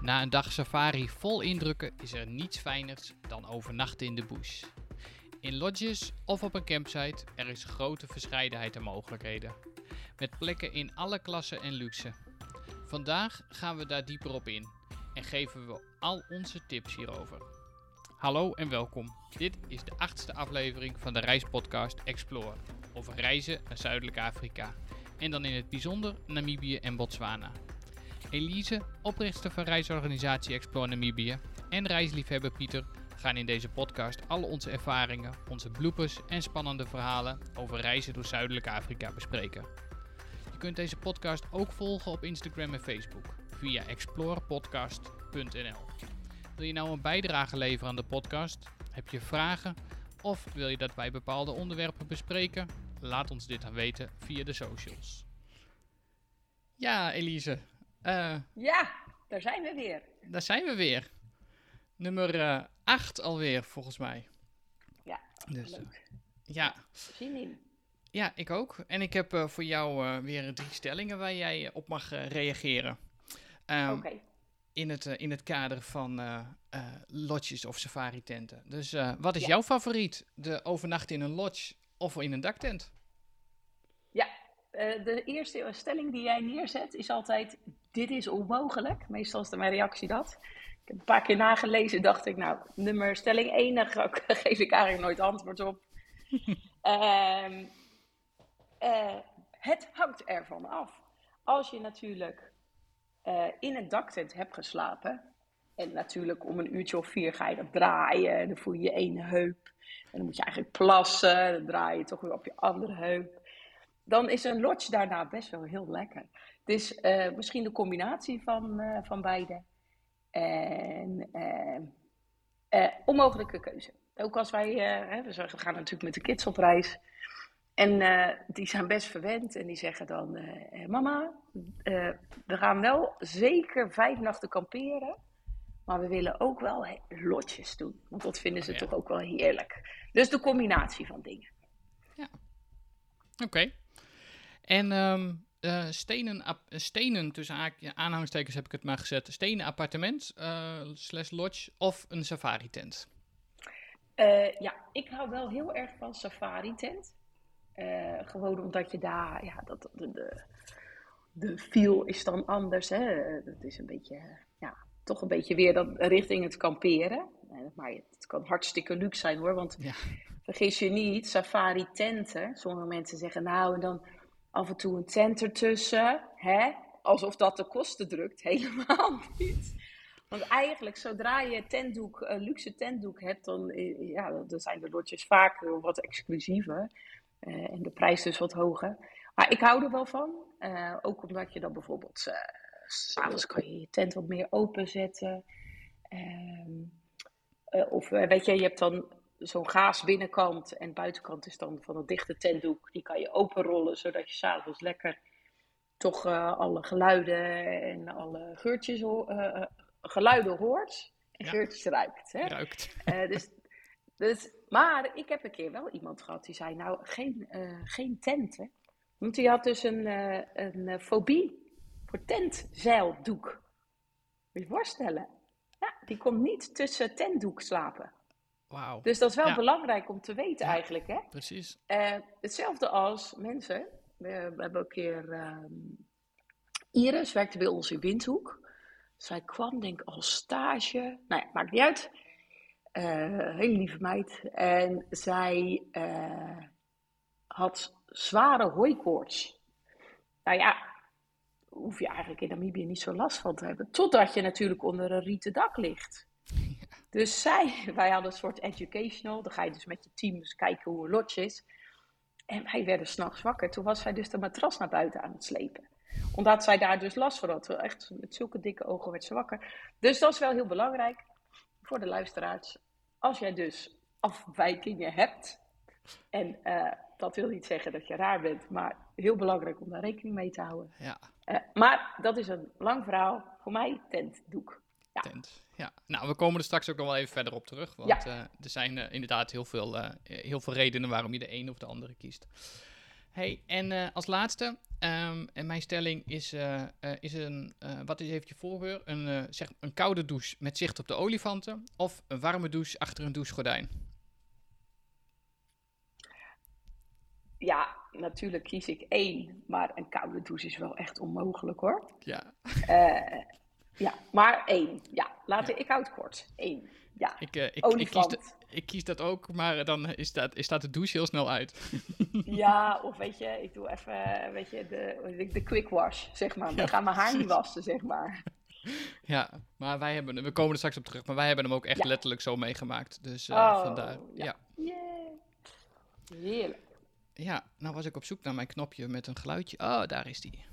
Na een dag safari vol indrukken is er niets fijners dan overnachten in de bush. In lodges of op een campsite er is grote verscheidenheid aan mogelijkheden. Met plekken in alle klassen en luxe. Vandaag gaan we daar dieper op in en geven we al onze tips hierover. Hallo en welkom. Dit is de achtste aflevering van de reispodcast Explore over reizen naar Zuidelijk Afrika. En dan in het bijzonder Namibië en Botswana. Elise, oprichter van reisorganisatie Explore Namibië, en reisliefhebber Pieter gaan in deze podcast al onze ervaringen, onze bloopers en spannende verhalen over reizen door Zuidelijk Afrika bespreken. Je kunt deze podcast ook volgen op Instagram en Facebook via explorepodcast.nl. Wil je nou een bijdrage leveren aan de podcast? Heb je vragen? Of wil je dat wij bepaalde onderwerpen bespreken? Laat ons dit dan weten via de socials. Ja, Elise. Uh, ja, daar zijn we weer. Daar zijn we weer. Nummer 8 uh, alweer, volgens mij. Ja, dus, leuk. Uh, ja. Zin in. Ja, ik ook. En ik heb voor jou weer drie stellingen waar jij op mag reageren. Um, Oké. Okay. In, het, in het kader van lodges of safari-tenten. Dus wat is ja. jouw favoriet? De overnachten in een lodge of in een daktent? Uh, de eerste stelling die jij neerzet is altijd: dit is onmogelijk. Meestal is mijn reactie dat. Ik heb een paar keer nagelezen, dacht ik, nou, nummer stelling 1, daar geef ik eigenlijk nooit antwoord op. uh, uh, het hangt ervan af. Als je natuurlijk eh, in een daktent hebt geslapen, en natuurlijk om een uurtje of vier ga je dat draaien, en dan voel je je ene heup. En dan moet je eigenlijk plassen, dan draai je toch weer op je andere heup dan is een lodge daarna best wel heel lekker. Dus uh, misschien de combinatie van, uh, van beide. En uh, onmogelijke keuze. Ook als wij, hè, we gaan natuurlijk met de kids op reis. En die zijn best verwend en die zeggen dan: Mama, we gaan wel zeker vijf nachten kamperen. Maar we willen ook wel lotjes doen. Want dat vinden ze ja. toch ook wel heerlijk. Dus de combinatie van dingen. Ja. Oké. Okay. En um, uh, stenen, stenen, tussen aanhalingstekens heb ik het maar gezet, stenen appartement uh, slash lodge of een safari tent? Uh, ja, ik hou wel heel erg van safari tent. gewoon omdat je daar, ja, dat, de, de, de feel is dan anders. Hè? Dat is een beetje, ja, toch een beetje weer dan richting het kamperen. Maar het kan hartstikke luxe zijn hoor, want ja. vergis je niet, safari tenten. Sommige mensen zeggen nou en dan af en toe een tent ertussen. Hè? Alsof dat de kosten drukt. Helemaal niet. Want eigenlijk, zodra je tentdoek, een luxe tentdoek hebt, dan, ja, dan zijn de lotjes vaak wat exclusiever. Uh, en de prijs dus wat hoger. Maar ik hou er wel van. Uh, ook omdat je dan bijvoorbeeld, uh, s'avonds kan je je tent wat meer openzetten. Ehm, of weet je, je hebt dan zo'n gaas binnenkant en buitenkant is dan van een dichte tentdoek. Die kan je openrollen, zodat je s'avonds lekker toch uh, alle geluiden en alle geurtjes, uh, geluiden hoort. En ja. geurtjes ruikt. Hè? Ruikt. dus, dus, maar ik heb een keer wel iemand gehad die zei, nou, geen, geen tent. Hè? Want die had dus een, een fobie voor tentzeildoek. Moet je je voorstellen. Ja, die kon niet tussen tentdoek slapen. Wow. Dus dat is wel ja. belangrijk om te weten ja, eigenlijk. Hè? Precies. Uh, hetzelfde als mensen. We, we hebben een keer... Uh, Iris werkte bij ons in Windhoek. Zij kwam denk ik als stage. Nou ja, maakt niet uit. Uh, hele lieve meid. En zij had zware hooikoorts. Nou ja, hoef je eigenlijk in Namibië niet zo last van te hebben. Totdat je natuurlijk onder een rieten dak ligt. Dus zij, wij hadden een soort educational. Dan ga je dus met je team eens kijken hoe een lodge is. En wij werden s'nachts wakker. Toen was zij dus de matras naar buiten aan het slepen. Omdat zij daar dus last van had. Echt met zulke dikke ogen werd ze wakker. Dus dat is wel heel belangrijk voor de luisteraars. Als jij dus afwijkingen hebt. En uh, dat wil niet zeggen dat je raar bent. Maar heel belangrijk om daar rekening mee te houden. Ja. Uh, maar dat is een lang verhaal. Voor mij tentdoek. Ja. Tent. Ja, nou, we komen er straks ook nog wel even verder op terug. Want ja. uh, er zijn uh, inderdaad heel veel, uh, heel veel redenen waarom je de een of de andere kiest. Hey, en eh, als laatste, ehm, en mijn stelling is, eh, eh, is een, eh, wat is heeft je voorkeur? Een, eh, zeg, een koude douche met zicht op de olifanten of een warme douche achter een douchegordijn? Ja, natuurlijk kies ik één, maar een koude douche is wel echt onmogelijk hoor. Ja, Eh, ja, maar één. Ja, laten, Ja. ik houd kort. Eén. Ja, ik, eh, ik, ik, kies olifant. de- ik kies dat ook, maar dan is dat, is staat de douche heel snel uit. Ja, of weet je, ik doe even, weet je, de, de quick wash, zeg maar. Ja, Dan gaan mijn haar niet wassen, zeg maar. Ja, maar wij hebben, we komen er straks op terug, maar wij hebben hem ook echt Ja. letterlijk zo meegemaakt. Dus eh, Oh, vandaar, ja. ja. Yeah. Heerlijk. Ja, nou was ik op zoek naar mijn knopje met een geluidje. Oh, daar is die.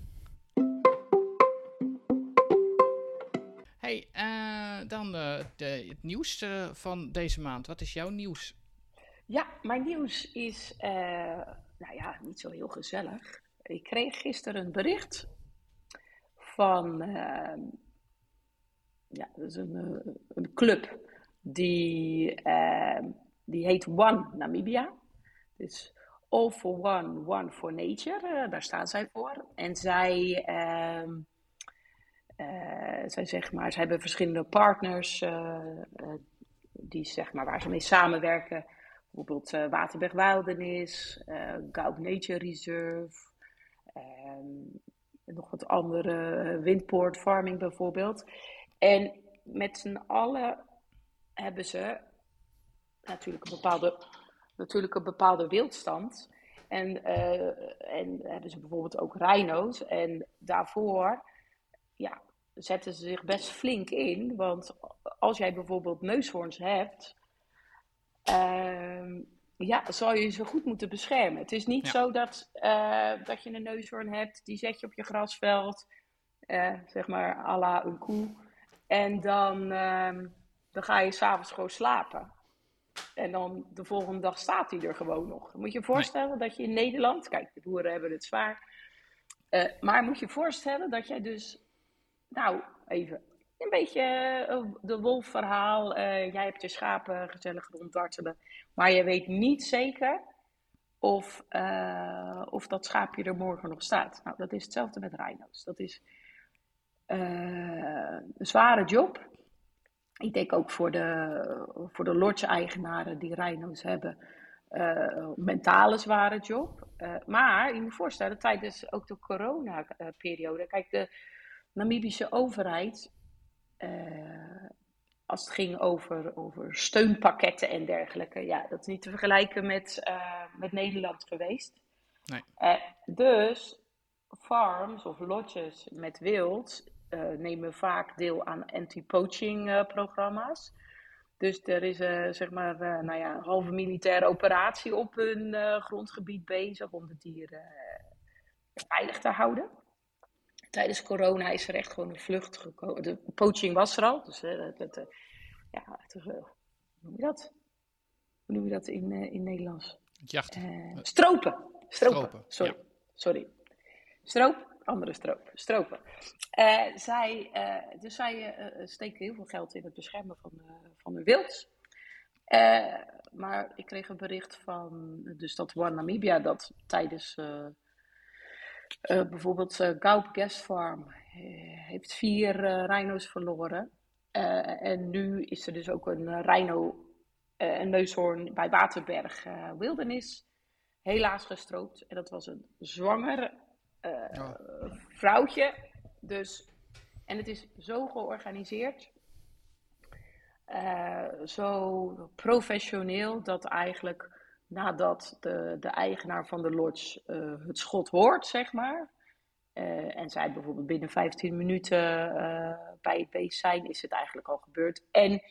Hey, eh, dan eh, de, het nieuws eh, van deze maand. Wat is jouw nieuws? Ja, mijn nieuws is, nou ja, niet zo heel gezellig. Ik kreeg gisteren een bericht van, ehm, ja, dat is een, club die, ehm, die heet One Namibia. Dus All for One, One for Nature, daar staan zij voor. En zij, ehm, eh, zij zeg maar, ze hebben verschillende partners eh, eh, die, zeg maar, waar ze mee samenwerken. Bijvoorbeeld eh Waterberg Wildernis, eh Gaup Nature Reserve, ehm, nog wat andere, eh, Windpoort Farming bijvoorbeeld. En met z'n allen hebben ze natuurlijk een bepaalde, natuurlijk een bepaalde wildstand. En, eh, en hebben ze bijvoorbeeld ook rhino's. En daarvoor ja, zetten ze zich best flink in. Want als jij bijvoorbeeld neushoorns hebt, ehm, ja, zal je ze goed moeten beschermen. Het is niet Ja. zo dat, eh, dat je een neushoorn hebt, die zet je op je grasveld, eh, zeg maar à la een koe. En dan, ehm, dan ga je s'avonds gewoon slapen. En dan de volgende dag staat hij er gewoon nog. Moet je je voorstellen dat je in Nederland, kijk, de boeren hebben het zwaar. eh, maar moet je je voorstellen dat jij dus, nou, even een beetje eh, de wolfverhaal. eh jij hebt je schapen gezellig ronddartelen. Maar je weet niet zeker of, eh, of dat schaapje er morgen nog staat. Nou, dat is hetzelfde met rhino's. Dat is een zware job. Ik denk ook voor de, voor de lodge-eigenaren die rhino's hebben, mentale zware job. Maar je moet voorstellen, tijdens ook de corona-periode, kijk, de Namibische overheid, eh, als het ging over, over steunpakketten en dergelijke, ja, dat is niet te vergelijken met, eh, met Nederland geweest. Nee. Eh, dus farms of lodges met wild nemen vaak deel aan anti-poaching programma's. Dus er is zeg maar nou ja, een halve militaire operatie op hun grondgebied bezig om de dieren veilig te houden. Tijdens corona is er echt gewoon een vlucht gekomen. De poaching was er al. Dus het, eh, ja, het, eh, hoe noem je dat? Hoe noem je dat in, eh, in Nederlands? Het jachten. Stropen. Stropen. Stropen, Sorry. ja. Sorry. Stroop, andere stroop. Stropen. Zij, dus zij steken heel veel geld in het beschermen van, van hun wild. Maar ik kreeg een bericht van dus dat One Namibia dat tijdens eh, bijvoorbeeld eh Gaup Guest Farm eh, heeft vier eh rhino's verloren. En nu is er dus ook een rhino, een neushoorn bij Waterberg Wildernis helaas gestroopt. En dat was een zwanger Oh. vrouwtje. Dus, en het is zo georganiseerd, zo professioneel, dat eigenlijk nadat de, de eigenaar van de lodge eh, het schot hoort, zeg maar. eh, en zij bijvoorbeeld binnen 15 minuten eh, bij het beest zijn, is het eigenlijk al gebeurd. En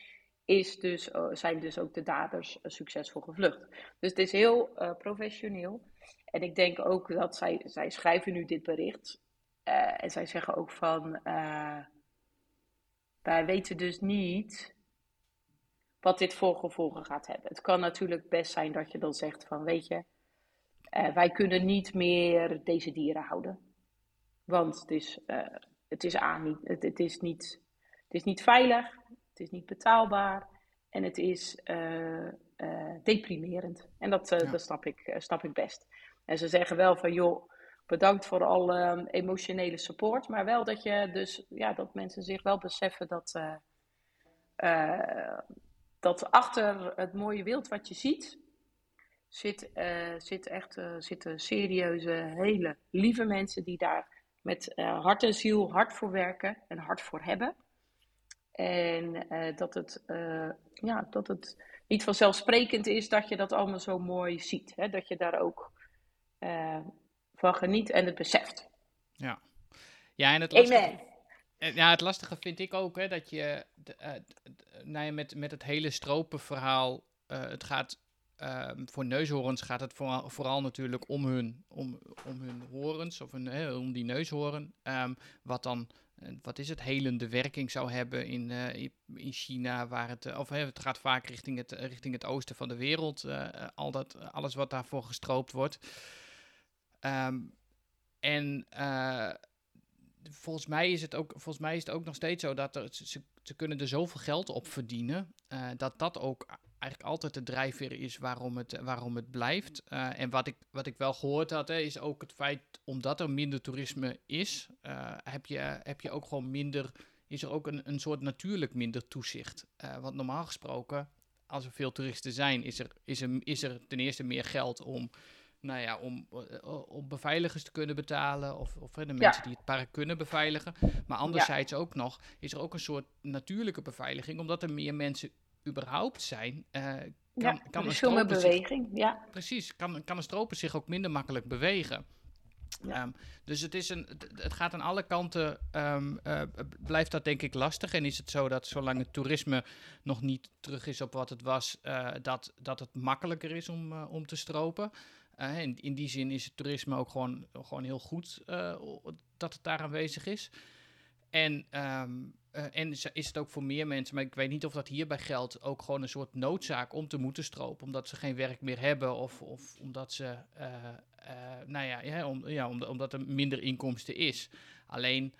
is dus, zijn dus ook de daders succesvol gevlucht. Dus het is heel professioneel. En ik denk ook dat zij, zij schrijven nu dit bericht. en zij zeggen ook van, wij weten dus niet wat dit voor gevolgen gaat hebben. Het kan natuurlijk best zijn dat je dan zegt van, weet je, eh, wij kunnen niet meer deze dieren houden. Want het is, eh, het is, aan niet, het, het is niet, het is niet veilig, het is niet betaalbaar en het is eh, deprimerend. En dat, Ja. dat snap ik, snap ik best. En ze zeggen wel van, joh, bedankt voor alle emotionele support. Maar wel dat je dus, ja, dat mensen zich wel beseffen dat, uh, dat achter het mooie wild wat je ziet, zit, uh, zit echt, uh, zitten serieuze, hele lieve mensen die daar met hart en ziel hard voor werken en hard voor hebben. En dat, het, ja, dat het niet vanzelfsprekend is dat je dat allemaal zo mooi ziet. Hè? Dat je daar ook van geniet en het beseft. Ja, ja en het lastige. Ja, het lastige vind ik ook hè, dat je uh, nou ja, met, met het hele stropenverhaal, uh, het gaat uh, voor neushoorns gaat het vooral, vooral natuurlijk om hun, om, om hun horens, of om die neushoorn. Um, wat dan, eh, wat is het, helende werking zou hebben in, in China, waar het, of het gaat vaak richting het, richting het oosten van de wereld, al dat, alles wat daarvoor gestroopt wordt. Um, en volgens mij is het ook, volgens mij is het ook nog steeds zo dat er, ze, kunnen er zoveel geld op verdienen. Uh, dat dat ook eigenlijk altijd de drijfveer is waarom het, waarom het blijft. Uh, en wat ik, wat ik wel gehoord had, hè, is ook het feit, omdat er minder toerisme is, uh, heb, je, heb je ook gewoon minder, is er ook een, een soort natuurlijk minder toezicht. want normaal gesproken, als er veel toeristen zijn, is er, is er, is er ten eerste meer geld om nou ja, om, eh, om beveiligers te kunnen betalen of, of de mensen die het park kunnen beveiligen. Maar anderzijds ook nog, is er ook een soort natuurlijke beveiliging, omdat er meer mensen überhaupt zijn. Uh, kan, ja, kan een veel beweging, ja. Precies, kan, kan een stroper zich ook minder makkelijk bewegen. Ja. Um, dus het, is een, het gaat aan alle kanten, um, uh, blijft dat denk ik lastig. En is het zo dat zolang het toerisme nog niet terug is op wat het was, uh, dat, dat het makkelijker is om, uh, om te stropen. Uh, in, in, die zin is het toerisme ook gewoon, gewoon heel goed uh, dat het daar aanwezig is. En, um, uh, en is het ook voor meer mensen, maar ik weet niet of dat hierbij geldt, ook gewoon een soort noodzaak om te moeten stropen. Omdat ze geen werk meer hebben of, of omdat ze, nou ja, om, ja om, omdat er minder inkomsten is. Alleen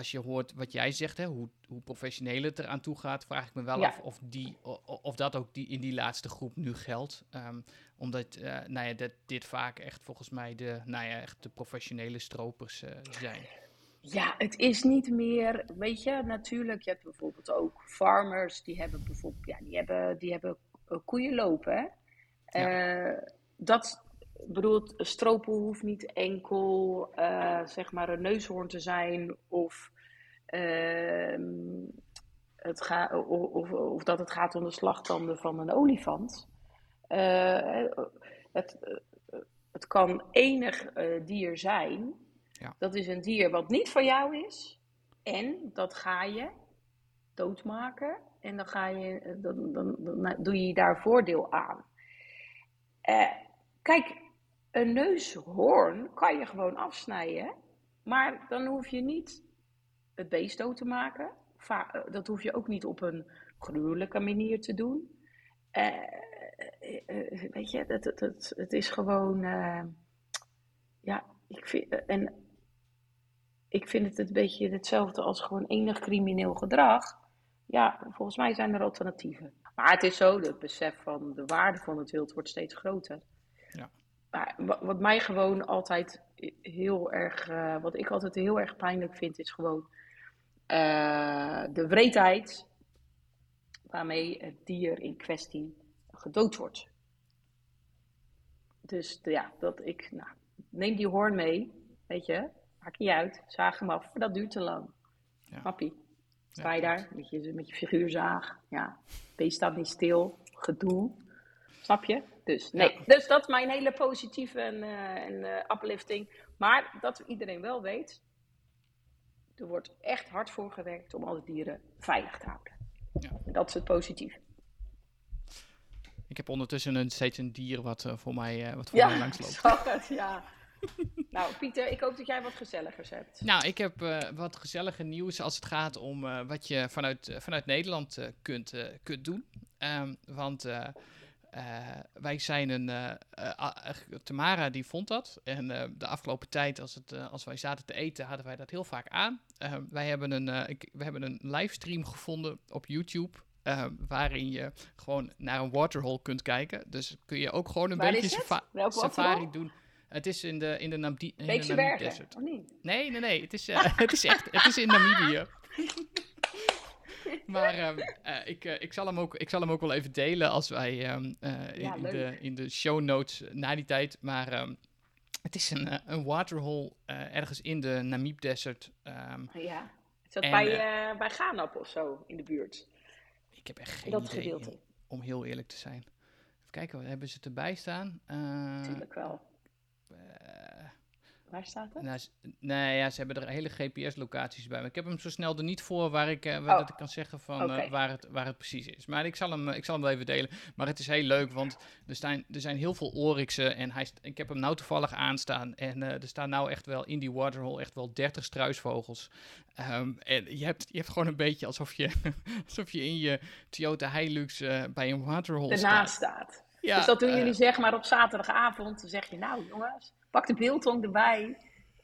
als je hoort wat jij zegt, hè, hoe, hoe professioneel het eraan toe gaat, vraag ik me wel af of, die, of dat ook die, in die laatste groep nu geldt. Um, omdat uh, nou ja, dat, dit vaak echt volgens mij de, nou ja, echt de professionele stropers uh, zijn. Ja, het is niet meer, weet je, natuurlijk, je hebt bijvoorbeeld ook farmers, die hebben bijvoorbeeld, ja, die hebben, die hebben uh, koeien lopen. Ja. dat, bedoelt, stropen hoeft niet enkel zeg maar een neushoorn te zijn of, ehm, het ga, of, of, dat het gaat om de slagtanden van een olifant. Uh, het, het kan enig uh, dier zijn. Ja. Dat is een dier wat niet van jou is. En dat ga je doodmaken. En dan, ga je, dan, dan, dan doe je daar voordeel aan. Uh, kijk, een neushoorn kan je gewoon afsnijden. Maar dan hoef je niet het beest dood te maken. Va dat hoef je ook niet op een gruwelijke manier te doen. Uh, uh, weet je, het, het, is gewoon, ja, ik vind, en ik vind het een beetje hetzelfde als gewoon enig crimineel gedrag. Ja, volgens mij zijn er alternatieven. Maar het is zo, het besef van de waarde van het wild wordt steeds groter. Maar wat mij gewoon altijd heel erg, uh, wat ik altijd heel erg pijnlijk vind, is gewoon uh, de wreedheid waarmee het dier in kwestie gedood wordt. Dus ja, dat ik, nou, neem die hoorn mee, weet je, maak je uit, zaag hem af, dat duurt te lang. Ja. Papi, sta je daar met je, met je figuurzaag, ja, beest staat niet stil, gedoe, snap je? Dus nee, ja. dus dat is mijn hele positieve en, uh, en uh, uplifting. Maar dat iedereen wel weet, er wordt echt hard voor gewerkt om alle dieren veilig te houden. Ja. En dat is het positieve. Ik heb ondertussen een, steeds een dier wat uh, voor mij, wat voor ja, mij langs loopt. Zag het, ja. nou, Pieter, ik hoop dat jij wat gezelligers hebt. Nou, ik heb uh, wat gezellige nieuws als het gaat om wat je vanuit, vanuit Nederland kunt, kunt doen. Um, want wij zijn een. Tamara die vond dat. En de afgelopen tijd, als, het, als wij zaten te eten, hadden wij dat heel vaak aan. Wij hebben een, ik, we hebben een livestream gevonden op YouTube. Waarin je gewoon naar een waterhole kunt kijken. Dus kun je ook gewoon een Waar beetje safa safari doen. Het is in de, in de, Namdi in de Namib Desert. niet? Nee, nee, nee. Het is, eh, het is echt, het is in Namibië. Maar ehm, eh, ik, eh, ik, zal hem ook, ik zal hem ook wel even delen als wij ehm, eh, in, Ja, in de, in de show notes na die tijd. Maar ehm, het is een, een waterhole ergens in de Namib Desert. Ehm, Ja. Is dat En, bij, bij Gaanap of zo in de buurt? ik heb echt geen dat idee, gedeelte? om heel eerlijk te zijn. Even kijken, hebben ze erbij staan? Natuurlijk wel. Waar staat het? Nou, nee, ja, ze hebben er hele GPS-locaties bij. Maar ik heb hem zo snel er niet voor waar ik, eh, waar Oh, dat ik kan zeggen van eh, waar, het, waar het precies is. Maar ik zal, hem, eh, ik zal hem wel even delen. Maar het is heel leuk, want er zijn, er zijn heel veel oryxen. En hij, ik heb hem nou toevallig aanstaan. En er staan nou echt wel in die waterhole echt wel 30 struisvogels. Ehm, en je hebt, je hebt gewoon een beetje alsof je, alsof je in je Toyota Hilux bij een waterhole Ernaast staat. staat. Ja, dus dat doen jullie zeg maar op zaterdagavond. Dan zeg je, nou jongens, pak de beeldtong erbij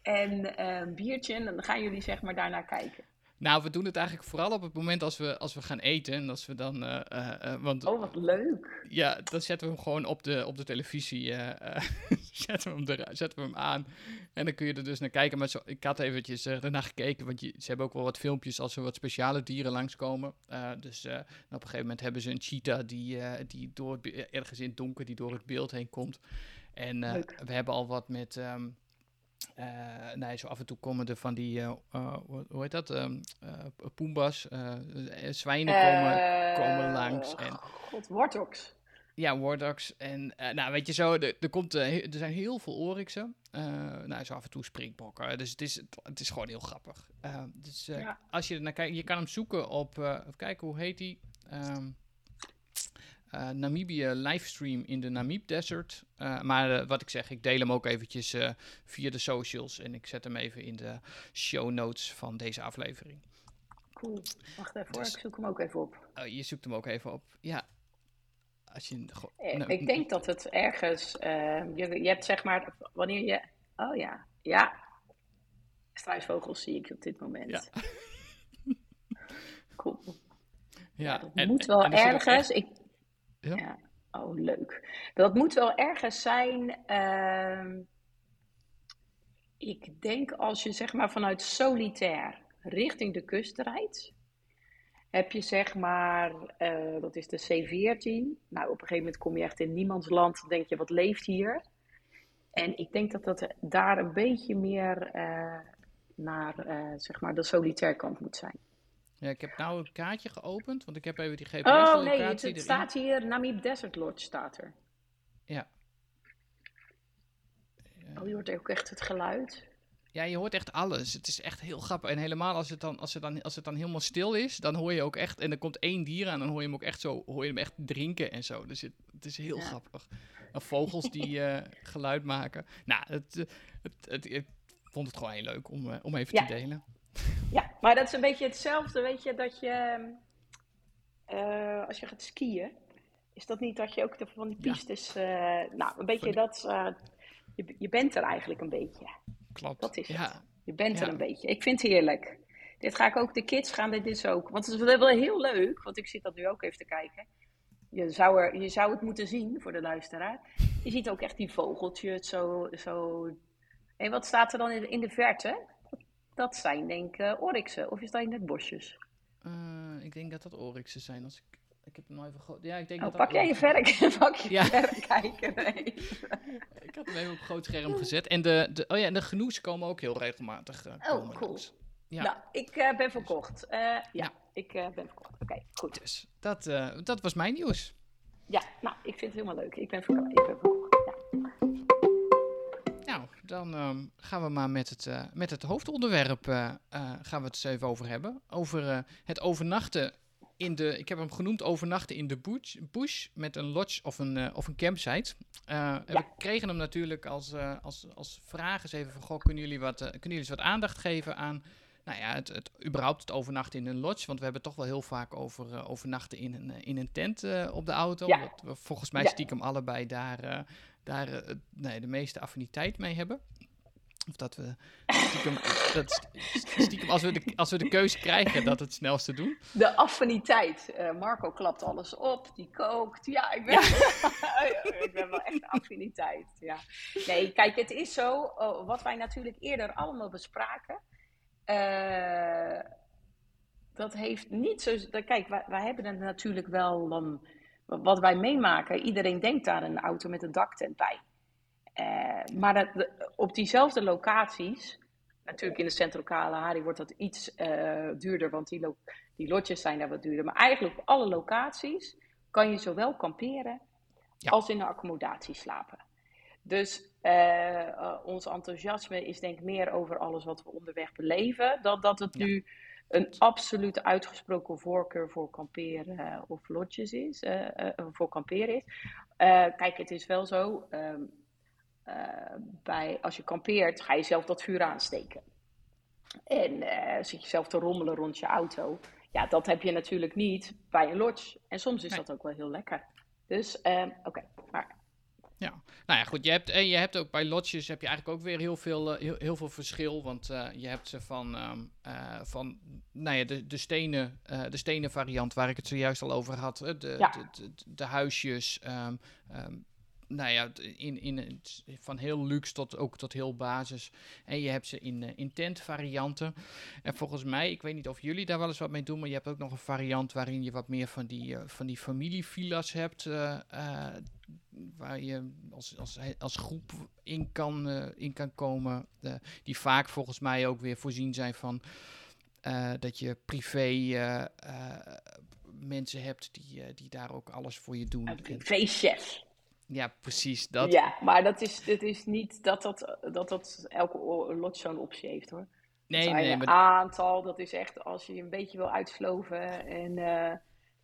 en eh, een biertje. En dan gaan jullie zeg maar daarnaar kijken. Nou, we doen het eigenlijk vooral op het moment als we, als we gaan eten. En als we dan. eh, eh, eh, want Oh, wat leuk. ja, dan zetten we hem gewoon op de, op de televisie. eh, eh, zetten, we hem er, zetten we hem aan. En dan kun je er dus naar kijken. Maar zo, ik had eventjes ernaar gekeken. Want je, ze hebben ook wel wat filmpjes als er wat speciale dieren langskomen. Dus op een gegeven moment hebben ze een cheetah die, die door het, ergens in het donker die door het beeld heen komt. En uh, we hebben al wat met. Um, uh, nee, zo af en toe komen er van die, uh, uh, hoe heet dat, um, poembas, zwijnen komen, komen langs. En, God, warthogs. Ja, warthogs. En nou, weet je zo, er, er, komt, er zijn heel veel oryxen. nou, zo af en toe springbokken. Dus het is, het is gewoon heel grappig. dus ja. als je er naar kijkt, je kan hem zoeken op, even kijken, hoe heet die? Um, uh, Namibië livestream in de Namib Desert. Uh, maar uh, wat ik zeg, ik deel hem ook eventjes eh, via de socials. En ik zet hem even in de show notes van deze aflevering. Cool. Wacht even dus, ik zoek hem ook even op. Oh, je zoekt hem ook even op. Ja. Als je, nou, ik denk dat het ergens... je, je hebt zeg maar, wanneer je... Oh ja, ja. Struisvogels zie ik op dit moment. Ja. cool. Ja, ja dat en, moet wel en ergens... Echt... Ik, ja. ja. Oh, leuk. Dat moet wel ergens zijn. Uh, ik denk als je zeg maar vanuit solitair richting de kust rijdt. Heb je zeg maar, uh, dat is de C14. Nou, op een gegeven moment kom je echt in niemands land. Denk je, wat leeft hier? En ik denk dat dat daar een beetje meer uh, naar uh, zeg maar de solitair kant moet zijn. Ja, ik heb nou een kaartje geopend, want ik heb even die GPS Oh nee, het, het staat hier, Namib Desert Lodge staat er. Ja. ja. Oh, je hoort ook echt het geluid. Ja, je hoort echt alles. Het is echt heel grappig. En helemaal als het dan, als het dan, als het dan helemaal stil is, dan hoor je ook echt, en er komt één dier aan, dan hoor je hem ook echt zo, hoor je hem echt drinken en zo. Dus het, het is heel ja. grappig. En vogels die uh, geluid maken. Nou, het, het, het, ik vond het gewoon heel leuk om, uh, om even ja. te delen. Ja, maar dat is een beetje hetzelfde, weet je, dat je, uh, als je gaat skiën, is dat niet dat je ook de, van die pistes, ja. uh, nou, een beetje die... dat, uh, je, je bent er eigenlijk een beetje. Klopt. Dat is ja. het. Je bent er een beetje. Ik vind het heerlijk. Dit ga ik ook, de kids gaan dit dus ook, want het is wel heel leuk, want ik zit dat nu ook even te kijken. Je zou, er, je zou het moeten zien voor de luisteraar. Je ziet ook echt die vogeltjes zo, zo. En wat staat er dan in de, in de verte? Dat zijn denk ik uh, oryxen, of is dat in het bosjes? Uh, ik denk dat dat oryxen zijn. Als ik, ik heb hem nou even groot. Ja, ik denk oh, dat pak dat jij je verk, pak je Ja. verrekijker. Ik had hem even op groot scherm gezet. En de, de, oh ja, en de genoes komen ook heel regelmatig. Uh, oh, cool. Langs. Ja. Nou, ik uh, ben verkocht. Ja, ja, ik ben verkocht. Oké, okay, goed. Dus dat, dat was mijn nieuws. Ja, nou, ik vind het helemaal leuk. Ik ben verkocht. Ik ben verkocht. Dan um, gaan we maar met het, uh, met het hoofdonderwerp uh, uh, gaan we het eens even over hebben. Over het overnachten in de, ik heb hem genoemd overnachten in de bush, bush met een lodge of een, of een campsite. Ja. We kregen hem natuurlijk als, als, als vraag eens even van, goh, kunnen jullie, wat, kunnen jullie eens wat aandacht geven aan nou ja, het, het, überhaupt het overnachten in een lodge. Want we hebben toch wel heel vaak over uh, overnachten in een, in een tent uh, op de auto. Ja. Wat we volgens mij stiekem ja. allebei daar, uh, daar nee, de meeste affiniteit mee hebben. Of dat we stiekem, dat stiekem als, we de, als we de keuze krijgen, dat het snelste doen. De affiniteit. Uh, Marco klapt alles op, die kookt. Ja, ik ben, ik ben wel echt affiniteit. Ja. Nee, kijk, het is zo, oh, wat wij natuurlijk eerder allemaal bespraken. Uh, dat heeft niet zo. Kijk, wij, wij hebben het natuurlijk wel. Um, wat wij meemaken, iedereen denkt aan een auto met een daktent bij. Uh, maar dat, op diezelfde locaties, natuurlijk in de centrale Hari wordt dat iets uh, duurder, want die, die lotjes zijn daar wat duurder. Maar eigenlijk op alle locaties kan je zowel kamperen ja. als in de accommodatie slapen. Dus uh, ons enthousiasme is denk ik meer over alles wat we onderweg beleven, dan dat het ja. nu een absoluut uitgesproken voorkeur voor kamperen uh, of lotjes is, uh, uh, voor kamperen is. kijk, het is wel zo, um, bij, als je kampeert ga je zelf dat vuur aansteken. En zit je zelf te rommelen rond je auto. Ja, dat heb je natuurlijk niet bij een lodge. En soms is nee. dat ook wel heel lekker. Dus, oké, okay. maar ja, nou ja, goed. Je hebt, en je hebt ook bij lotjes heb je eigenlijk ook weer heel veel, uh, heel, heel veel verschil. Want uh, je hebt ze van, um, uh, van nou ja, de, de, stenen, de stenen variant waar ik het zojuist al over had. De, ja. de, de, de, huisjes. Um, um, nou ja, in, in, van heel luxe tot ook tot heel basis. En je hebt ze in, in tent varianten. En volgens mij, ik weet niet of jullie daar wel eens wat mee doen, maar je hebt ook nog een variant waarin je wat meer van die, van die hebt waar je als, als, als groep in kan, in kan komen. Die vaak volgens mij ook weer voorzien zijn van dat je privé mensen hebt die, die daar ook alles voor je doen. Een privéchef. Ja, precies. Dat. Ja, maar dat is, dat is niet dat dat, dat, dat elke lot zo'n optie heeft hoor. Nee, nee. Een maar... aantal, dat is echt als je een beetje wil uitsloven en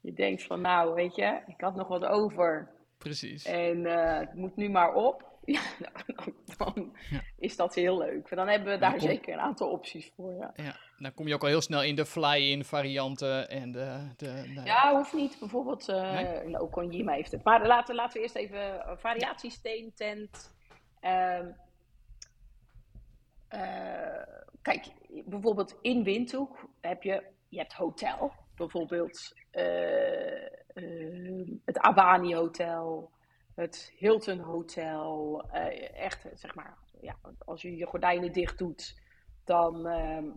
je denkt van nou, weet je, ik had nog wat over. Precies. En uh, het moet nu maar op. Ja, dan, dan ja. is dat heel leuk. Dan hebben we daar kom... zeker een aantal opties voor. Ja. ja, dan kom je ook al heel snel in de fly-in varianten. En de, de, nou, ja, hoeft niet. Bijvoorbeeld, uh, nee? nou, Konjima heeft het. Maar laten, laten we eerst even uh, variatiesteen, tent. Uh, kijk, bijvoorbeeld in Windhoek heb je, je hebt hotel. Bijvoorbeeld uh, het Abani Hotel, het Hilton Hotel. Uh, echt, zeg maar, ja, als je je gordijnen dicht doet, dan uh,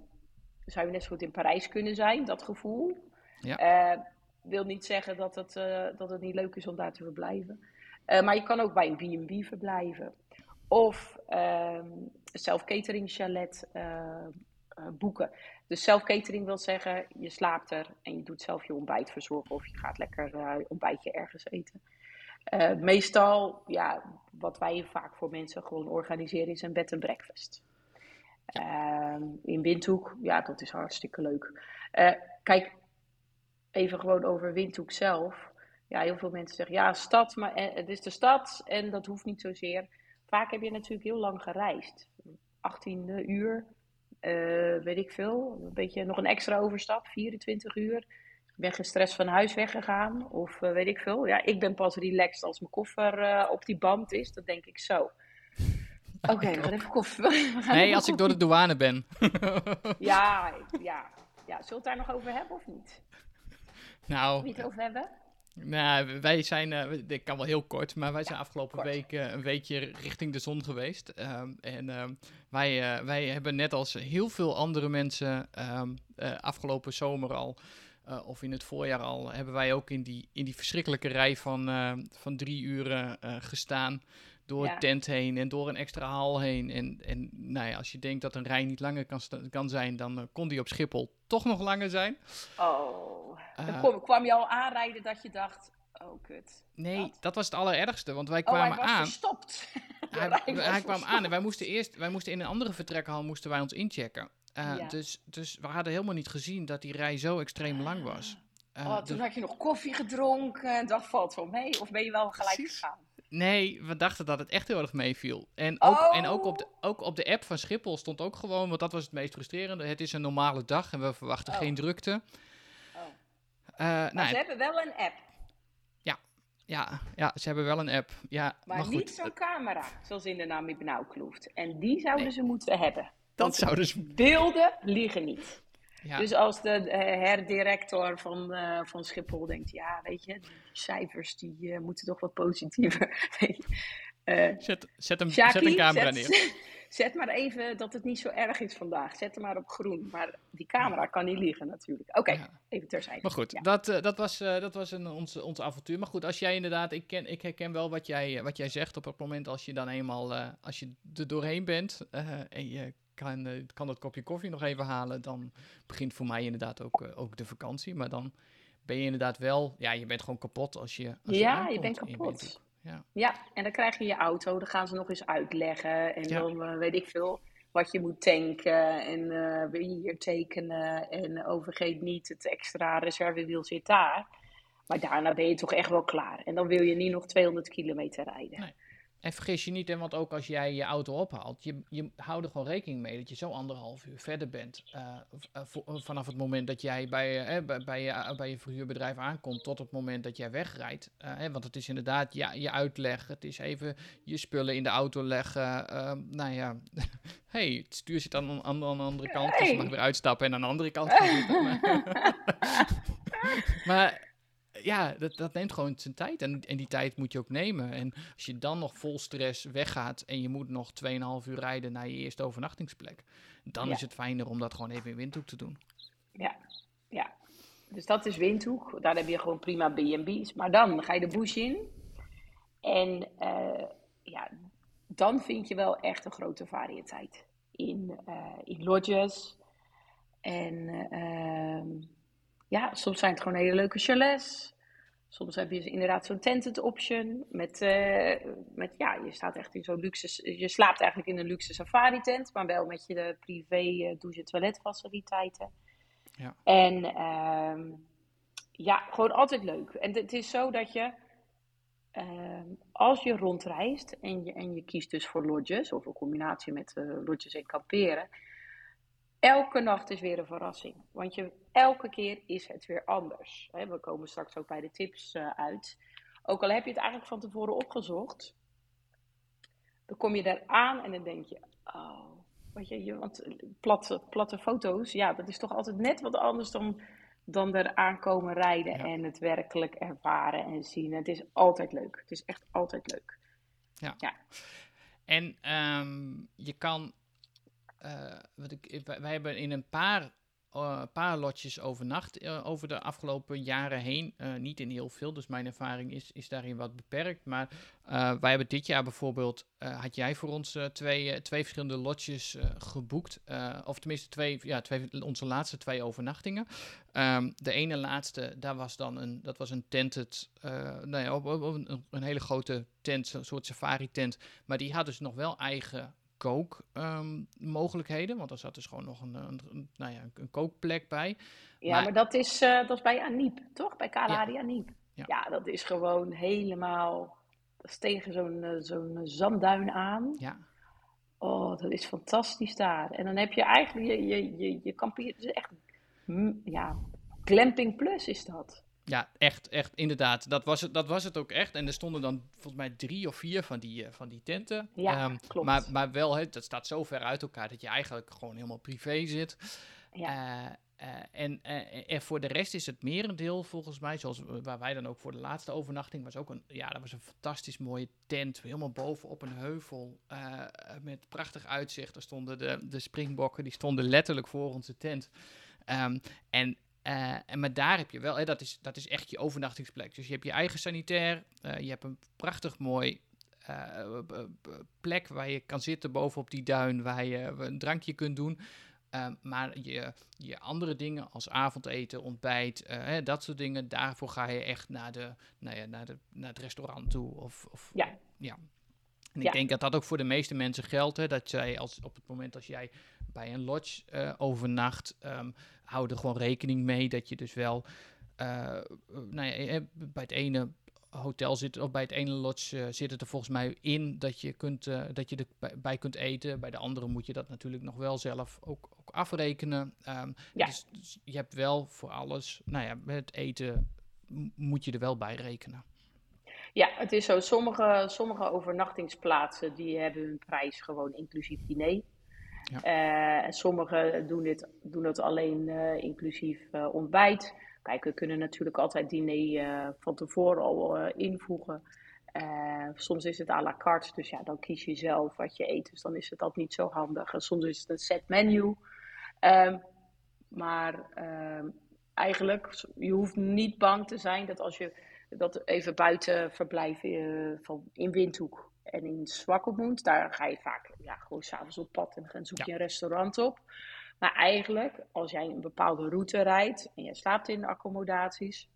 zou je net zo goed in Parijs kunnen zijn, dat gevoel. Ja. wil niet zeggen dat het, dat het niet leuk is om daar te verblijven. maar je kan ook bij een B&B verblijven. Of ehm, self-catering chalet boeken. Dus zelfcatering wil zeggen, je slaapt er en je doet zelf je ontbijt verzorgen of je gaat lekker uh, ontbijtje ergens eten. Uh, meestal, ja, wat wij vaak voor mensen gewoon organiseren is een bed en breakfast. Uh, in Windhoek, ja, dat is hartstikke leuk. Uh, kijk, even gewoon over Windhoek zelf. Ja, heel veel mensen zeggen, ja, stad, maar het is de stad en dat hoeft niet zozeer. Vaak heb je natuurlijk heel lang gereisd. 18 uur, weet ik veel, een beetje nog een extra overstap, 24 uur. Ik ben gestrest van huis weggegaan of uh, weet ik veel. Ja, ik ben pas relaxed als mijn koffer uh, op die band is, dat denk ik zo. Oké, okay, we gaan even koffie. Nee, als ik door de douane ben. ja, ja, ja, zult het daar nog over hebben of niet? Nou. Niet over hebben? Nou, wij zijn, uh, ik kan wel heel kort, maar wij zijn ja, afgelopen kort. week uh, een weekje richting de zon geweest. Um, en um, wij, uh, wij hebben net als heel veel andere mensen um, afgelopen zomer al, of in het voorjaar al, hebben wij ook in die, in die verschrikkelijke rij van, van drie uren gestaan. Door ja. tent heen en door een extra hal heen. En, en nou ja, als je denkt dat een rij niet langer kan, kan zijn, dan kon die op Schiphol toch nog langer zijn. Oh. Dan kwam, kwam je al aanrijden dat je dacht, oh kut. Nee, dat, dat was het allerergste, want wij kwamen oh, hij aan. Hij, hij, hij kwam aan en wij moesten eerst, wij moesten in een andere vertrekhal moesten wij ons inchecken. Uh, ja. dus, dus we hadden helemaal niet gezien dat die rij zo extreem lang was. Uh, oh, toen dus... had je nog koffie gedronken en dat valt wel mee. Of ben je wel gelijk Precies. gegaan? Nee, we dachten dat het echt heel erg meeviel. En ook, oh. en ook, op de, ook op de app van Schiphol stond ook gewoon, want dat was het meest frustrerende. Het is een normale dag en we verwachten oh. geen drukte. Uh, maar nou, ze hebben wel een app. Ja. Ja, ja, ze hebben wel een app. Ja, Maar, maar, goed, niet zo'n camera, zoals in de Namib Nauwkloeft. En die zouden ze moeten hebben. Dat zouden ze... beelden liegen niet. Ja, Dus als de herdirector van, eh, van Schiphol denkt, ja, weet je, die cijfers die eh, moeten toch wat positiever. Eh, zet, zet, Sjaki, zet een camera neer. Zet maar even dat het niet zo erg is vandaag. Zet hem maar op groen. Maar die camera kan niet liegen natuurlijk. Oké, Ja. even terzijde. Maar goed, Ja. dat, dat was, dat was een, ons, ons avontuur. Maar goed, als jij inderdaad, ik, ken, ik herken wel wat jij, wat jij zegt op het moment als je dan eenmaal, als je er doorheen bent en je kan, eh, kan dat kopje koffie nog even halen, dan begint voor mij inderdaad ook, eh, ook de vakantie. Maar dan ben je inderdaad wel, ja, je bent gewoon kapot als je. Als Ja, je aankomt bent kapot. Ja. Ja, en dan krijg je je auto. Dan gaan ze nog eens uitleggen. En Ja. dan eh, weet ik veel wat je moet tanken. En wil je hier tekenen. En oh, vergeet niet, het extra reservewiel zit daar. Maar daarna ben je toch echt wel klaar. En dan wil je niet nog 200 kilometer rijden. Nee. En vergis je niet, hè, want ook als jij je auto ophaalt, je, je houdt er gewoon rekening mee dat je zo anderhalf uur verder bent. eh, vanaf het moment dat jij bij, eh, bij, bij, je, bij je verhuurbedrijf aankomt tot het moment dat jij wegrijdt. Hè, want het is inderdaad ja, je uitleg, het is even je spullen in de auto leggen. ehm, nou ja, hey, het stuur zit aan, aan, aan de andere kant, dus je Hey. mag weer uitstappen en aan de andere kant gaan zitten. maar ja, dat, dat neemt gewoon zijn tijd. En, en die tijd moet je ook nemen. En als je dan nog vol stress weggaat en je moet nog 2,5 uur rijden naar je eerste overnachtingsplek, dan Ja. is het fijner om dat gewoon even in Windhoek te doen. Ja, ja. Dus dat is Windhoek. Daar heb je gewoon prima B&B's. Maar dan ga je de bush in. En eh, ja, dan vind je wel echt een grote variëteit. In, eh, in lodges. En eh, ehm, ja, soms zijn het gewoon hele leuke chalets. Soms heb je inderdaad zo'n tented option. Met, eh, met, ja, je staat echt in zo'n luxe... Je slaapt eigenlijk in een luxe safari tent. Maar wel met je de privé eh, douche- en toiletfaciliteiten. Ja. En ehm, ja, gewoon altijd leuk. En het is zo dat je, ehm, als je rondreist en je, en je kiest dus voor lodges, of een combinatie met eh, lodges en kamperen, elke nacht is weer een verrassing. Want je, elke keer is het weer anders. We komen straks ook bij de tips eh, uit. Ook al heb je het eigenlijk van tevoren opgezocht, dan kom je daar aan en dan denk je, oh, weet je, je want platte, platte foto's, ja, dat is toch altijd net wat anders dan, dan er aankomen rijden Ja. en het werkelijk ervaren en zien. Het is altijd leuk. Het is echt altijd leuk. En ehm, je kan, eh, wat ik, wij hebben in een paar, eh, paar lotjes overnacht eh, over de afgelopen jaren heen. Eh, niet in heel veel, dus mijn ervaring is, is daarin wat beperkt. Maar wij hebben dit jaar bijvoorbeeld, had jij voor ons twee, twee verschillende lotjes geboekt. Of tenminste twee, ja, twee, onze laatste twee overnachtingen. Ehm, de ene laatste, daar was dan een, dat was een tented, nou een, een hele grote tent, een soort safari tent. Maar die had dus nog wel eigen kookmogelijkheden. want er zat dus gewoon nog een, een, een- nou ja, een kookplek bij. Ja, Maar- maar, dat, is, eh, dat is bij Aniep, toch? Bij Kalahari Aniep. Ja. Ja. dat is gewoon helemaal... Dat is tegen zo'n eh, zo'n zandduin aan. Ja, Oh, dat is fantastisch daar. En dan heb je eigenlijk... Je, je, je, je kampeert... Het is echt... mm, Ja, glamping plus is dat. Ja echt, echt, inderdaad. Dat was, het, dat was het ook echt. En er stonden dan volgens mij drie of vier van die, eh, van die tenten. Ja, Ehm, klopt. Maar, maar wel, hè, dat staat zo ver uit elkaar dat je eigenlijk gewoon helemaal privé zit. Ja. Eh, eh, en, en voor de rest is het merendeel volgens mij, zoals waar wij dan ook voor de laatste overnachting, was ook een, ja, dat was een fantastisch mooie tent, helemaal boven op een heuvel, met prachtig uitzicht. Er stonden de, de springbokken, die stonden letterlijk voor onze tent. Ehm, en, eh, en maar daar heb je wel, hè, dat, is, dat is echt je overnachtingsplek. Dus je hebt je eigen sanitair, eh, je hebt een prachtig mooi eh, plek waar je kan zitten bovenop die duin, waar je een drankje kunt doen. Ehm, maar je, je andere dingen als avondeten, ontbijt, hè, dat soort dingen, daarvoor ga je echt naar, de, nou ja, naar, de, naar het restaurant toe. Of, of, Ja. ja. En ik Ja. denk dat dat ook voor de meeste mensen geldt. Hè, dat zij als, op het moment als jij bij een lodge overnacht, ehm hou er gewoon rekening mee dat je dus wel eh, nou ja, eh, bij het ene hotel zit, of bij het ene lodge eh, zit het er volgens mij in dat je, kunt, dat je erbij bij kunt eten. Bij de andere moet je dat natuurlijk nog wel zelf ook, ook afrekenen. Ehm, Ja. dus, dus je hebt wel voor alles, nou ja, met het eten moet je er wel bij rekenen. Ja, het is zo. Sommige, sommige overnachtingsplaatsen die hebben hun prijs gewoon inclusief diner. Ja. En sommigen doen, dit, doen dat alleen uh, inclusief uh, ontbijt. Kijk, we kunnen natuurlijk altijd diner van tevoren al invoegen. soms is het à la carte, dus ja, dan kies je zelf wat je eet. Dus dan is het dat niet zo handig. En soms is het een set menu. Ehm, maar ehm, eigenlijk, je hoeft niet bang te zijn dat als je dat even buiten verblijven van, in Windhoek en in Zwakkelmoed, daar ga je vaak ja, gewoon s'avonds op pad en dan zoek je een restaurant op. Maar eigenlijk, als jij een bepaalde route rijdt en je slaapt in de accommodaties,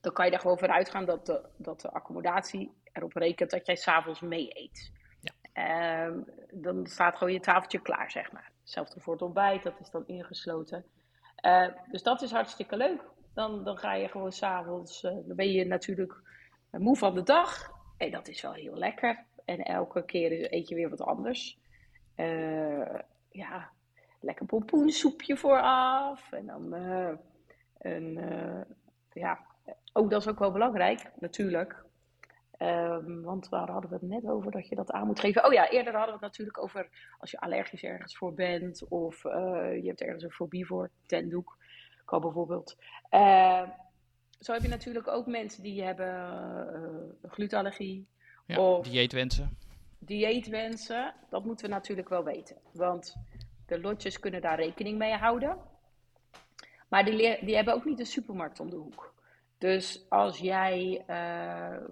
dan kan je er gewoon vanuit gaan dat de, dat de accommodatie erop rekent dat jij s'avonds mee eet. Ja. Um, dan staat gewoon je tafeltje klaar, zeg maar. Hetzelfde voor het ontbijt, dat is dan ingesloten. Uh, dus dat is hartstikke leuk. Dan, dan ga je gewoon s'avonds, uh, dan ben je natuurlijk moe van de dag. En dat is wel heel lekker. En elke keer eet je weer wat anders. Uh, ja, lekker pompoensoepje vooraf. En dan uh, een, uh, ja, ook dat is ook wel belangrijk, natuurlijk. Um, want waar hadden we het net over dat je dat aan moet geven? Oh ja, eerder hadden we het natuurlijk over als je allergisch ergens voor bent. Of je hebt ergens een fobie voor, tendoek kan bijvoorbeeld. Zo heb je natuurlijk ook mensen die hebben uh, glutenallergie. Ja, of dieetwensen. Dieetwensen, dat moeten we natuurlijk wel weten. Want de lotjes kunnen daar rekening mee houden. Maar die, die hebben ook niet een supermarkt om de hoek. Dus als jij, uh,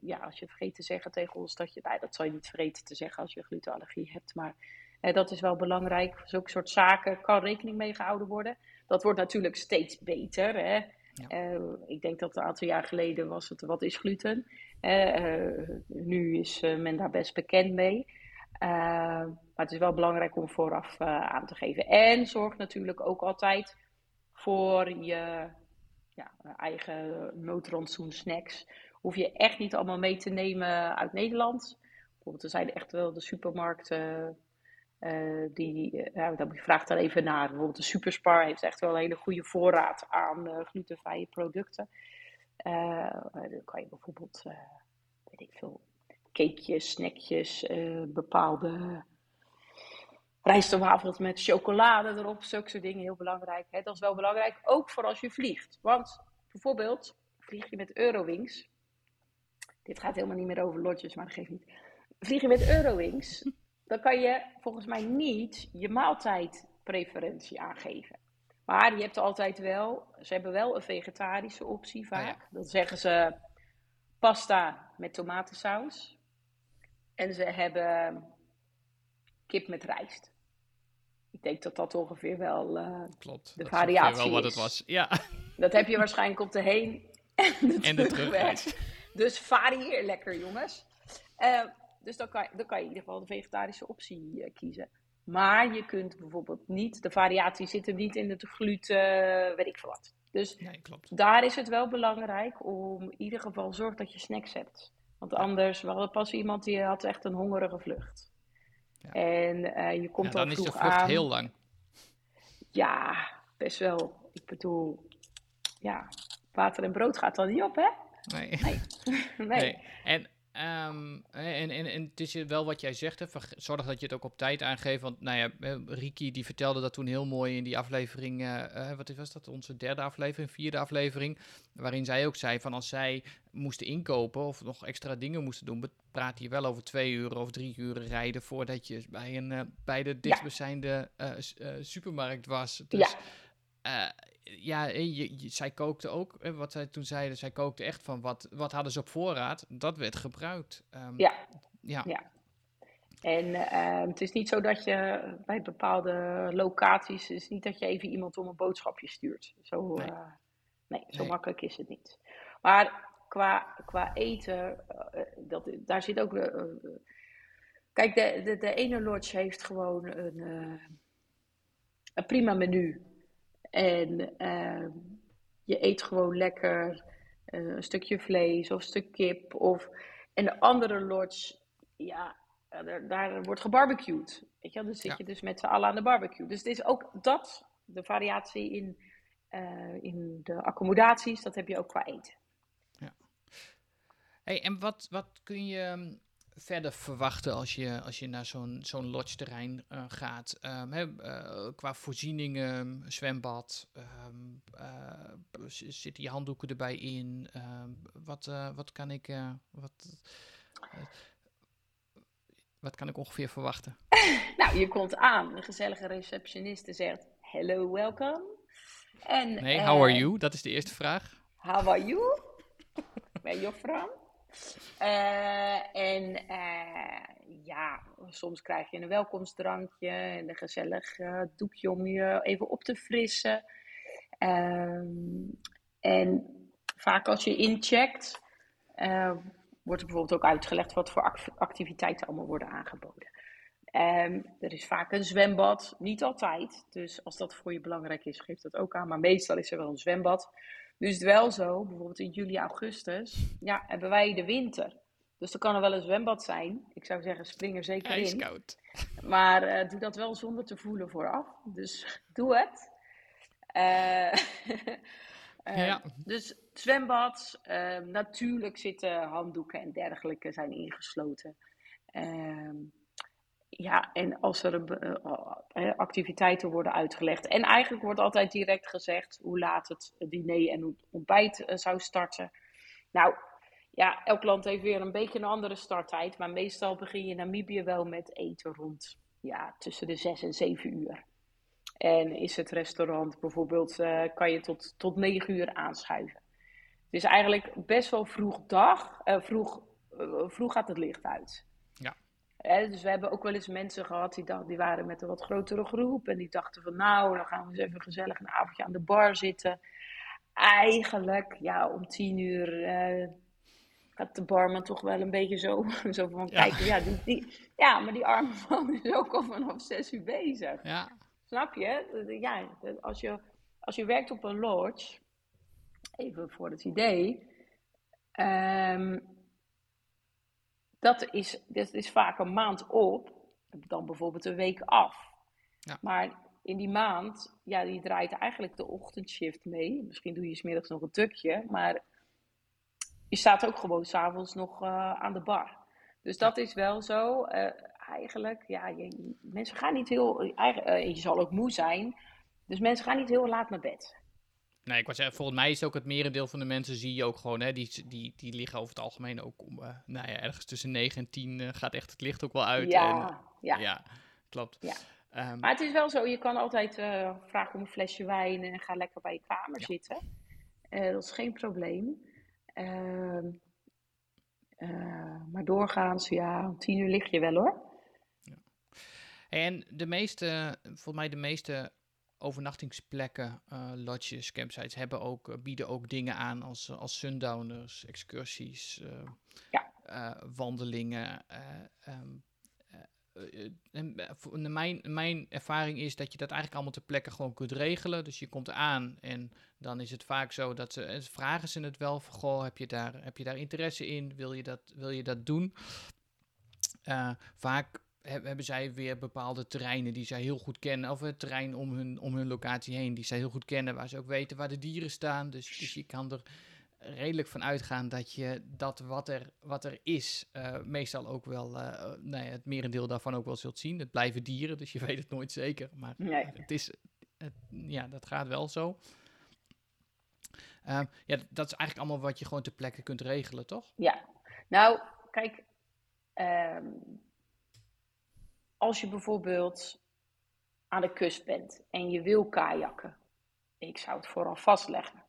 ja, als je vergeet te zeggen tegen ons dat je, nou, dat zal je niet vergeten te zeggen als je glutenallergie hebt, maar uh, dat is wel belangrijk. Zulke soort zaken kan rekening mee gehouden worden. Dat wordt natuurlijk steeds beter. Hè? Uh, ik denk dat een aantal jaar geleden was het wat is gluten. Uh, nu is men daar best bekend mee. maar het is wel belangrijk om vooraf aan te geven. En zorg natuurlijk ook altijd voor je ja, eigen noodrandsoen snacks. Hoef je echt niet allemaal mee te nemen uit Nederland. Bijvoorbeeld, er zijn echt wel de supermarkten uh, die, ja, dan vraag daar even naar. Bijvoorbeeld de Superspar heeft echt wel een hele goede voorraad aan uh, glutenvrije producten. dan kan je bijvoorbeeld, weet ik veel, cakejes, snackjes, bepaalde rijstwafels met chocolade erop, zulke soort dingen, heel belangrijk. Hè? Dat is wel belangrijk, ook voor als je vliegt. Want bijvoorbeeld, vlieg je met Eurowings, dit gaat helemaal niet meer over lotjes, maar dat geeft niet. Vlieg je met Eurowings, dan kan je volgens mij niet je maaltijdpreferentie aangeven. Maar je hebt altijd wel, ze hebben wel een vegetarische optie vaak. Oh Dan zeggen ze pasta met tomatensaus. En ze hebben kip met rijst. Ik denk dat dat ongeveer wel uh, Klopt, de variatie wel wat het was. Ja. Dat heb je waarschijnlijk op de heen en de, en de terugweg. Dus varieer lekker, jongens. Uh, dus dan kan, dan kan je in ieder geval de vegetarische optie uh, kiezen. Maar je kunt bijvoorbeeld niet, de variatie zit er niet in het gluten, uh, weet ik veel wat. Dus nee, klopt. daar is het wel belangrijk om in ieder geval zorg dat je snacks hebt. Want anders, we hadden pas iemand die had echt een hongerige vlucht. Ja. En uh, je komt ja, dan, dan is de vlucht aan. heel lang. Ja, best wel. Ik bedoel, ja, water en brood gaat dan niet op, hè? Nee. Nee. nee. nee. En Um, en, en, en het is wel wat jij zegt, hè, zorg dat je het ook op tijd aangeeft. Want nou ja, Riki die vertelde dat toen heel mooi in die aflevering, uh, wat was dat, onze derde aflevering, vierde aflevering. Waarin zij ook zei van als zij moesten inkopen of nog extra dingen moesten doen, praat je wel over twee uur of drie uur rijden voordat je bij, een, uh, bij de dichtstbijzijnde uh, supermarkt was. Dus ja ja, je, zij kookte ook, wat zij toen zeiden, zij kookte echt van wat, wat hadden ze op voorraad, dat werd gebruikt. Um, ja. ja. ja. En uh, het is niet zo dat je bij bepaalde locaties, het is niet dat je even iemand om een boodschapje stuurt. Zo, nee. Uh, nee zo nee. makkelijk is het niet. Maar qua, qua eten, dat, daar zit ook. kijk, de, de, de ene lodge heeft gewoon een, een prima menu en uh, je eet gewoon lekker uh, een stukje vlees of een stuk kip. Of... En de andere lodge, ja, daar, daar wordt gebarbecued. Weet je, dan zit je dus met z'n allen aan de barbecue. Dus het is ook dat, de variatie in, uh, in de accommodaties, dat heb je ook qua eten. Ja. Hey, en wat, wat kun je ehm, verder verwachten als je, als je naar zo'n zo'n lodge-terrein uh, gaat? Um, hè, uh, qua voorzieningen, zwembad, um, uh, zitten je handdoeken erbij in? wat, wat kan ik... wat, wat kan ik ongeveer verwachten? nou, je komt aan. Een gezellige receptioniste zegt: Hello, welcome. En, nee, how are you? Dat is de eerste vraag. How are you? Ben je vrouw? Uh, en uh, ja, soms krijg je een welkomstdrankje en een gezellig uh, doekje om je even op te frissen. Um, en vaak als je incheckt, wordt er bijvoorbeeld ook uitgelegd wat voor activiteiten allemaal worden aangeboden. Um, er is vaak een zwembad, niet altijd. Dus als dat voor je belangrijk is, geef dat ook aan. Maar meestal is er wel een zwembad. Nu is het wel zo, bijvoorbeeld in juli, augustus, ja, hebben wij de winter. Dus er kan er wel een zwembad zijn. Ik zou zeggen, spring er zeker in. Ijskoud. Maar uh, doe dat wel zonder te voelen vooraf. Dus doe het. Uh, uh, ja. Dus zwembad, ehm, natuurlijk zitten handdoeken en dergelijke zijn ingesloten. Ja, en als er uh, activiteiten worden uitgelegd. En eigenlijk wordt altijd direct gezegd hoe laat het diner en het ontbijt zou starten. Nou, ja, elk land heeft weer een beetje een andere starttijd. Maar meestal begin je in Namibië wel met eten rond ja, tussen de 6 en 7 uur. En is het restaurant bijvoorbeeld, kan je tot, tot 9 uur aanschuiven. Het is eigenlijk best wel vroeg dag. vroeg, vroeg gaat het licht uit dus we hebben ook wel eens mensen gehad die, dacht, die waren met een wat grotere groep. En die dachten van nou, dan gaan we eens even gezellig een avondje aan de bar zitten. Eigenlijk, ja, om tien uur uh, gaat de barman toch wel een beetje zo, zo van kijken. Ja, die, die, ja, maar die arme man is ook al vanaf zes uur bezig. Ja. Snap je? Ja, als je, als je werkt op een lodge, even voor het idee... Um, dat is, dat is vaak een maand op, dan bijvoorbeeld een week af. Ja. Maar in die maand, ja, die draait eigenlijk de ochtendshift mee. Misschien doe je smiddags nog een tukje, maar je staat ook gewoon s'avonds nog uh, aan de bar. Dus dat is wel zo. Uh, eigenlijk, ja, je, mensen gaan niet heel, uh, je zal ook moe zijn. Dus mensen gaan niet heel laat naar bed. Nee, ik was zeggen, volgens mij is ook het merendeel van de mensen zie je ook gewoon, hè, die, die, die liggen over het algemeen ook om, uh, nou ja, ergens tussen 9 en 10 uh, gaat echt het licht ook wel uit. Ja, en, ja. ja. klopt. Ja. Um, maar het is wel zo, je kan altijd uh, vragen om een flesje wijn en ga lekker bij je kamer ja. zitten. dat is geen probleem. Ehm, maar doorgaans, ja, om 10 uur lig je wel hoor. Ja. En de meeste, volgens mij de meeste overnachtingsplekken, uh, lodges, campsites hebben ook, uh, bieden ook dingen aan als, als sundowners, excursies, ja. wandelingen. Um, en mijn, mijn ervaring is dat je dat eigenlijk allemaal ter plekke gewoon kunt regelen. Dus je komt aan en dan is het vaak zo dat ze vragen ze het wel van goh, heb je daar, heb je daar interesse in? Wil je dat, wil je dat doen? vaak hebben zij weer bepaalde terreinen die zij heel goed kennen. Of het terrein om hun, om hun locatie heen, die zij heel goed kennen. Waar ze ook weten waar de dieren staan. Dus, dus je kan er redelijk van uitgaan dat je dat wat er, wat er is, uh, meestal ook wel, uh, nou ja, het merendeel daarvan ook wel zult zien. Het blijven dieren, dus je weet het nooit zeker. Maar nee. het is, het, ja, dat gaat wel zo. Uh, ja, dat is eigenlijk allemaal wat je gewoon ter plekke kunt regelen, toch? Ja, nou, kijk, um, als je bijvoorbeeld aan de kust bent en je wil kajakken, ik zou het vooral vastleggen.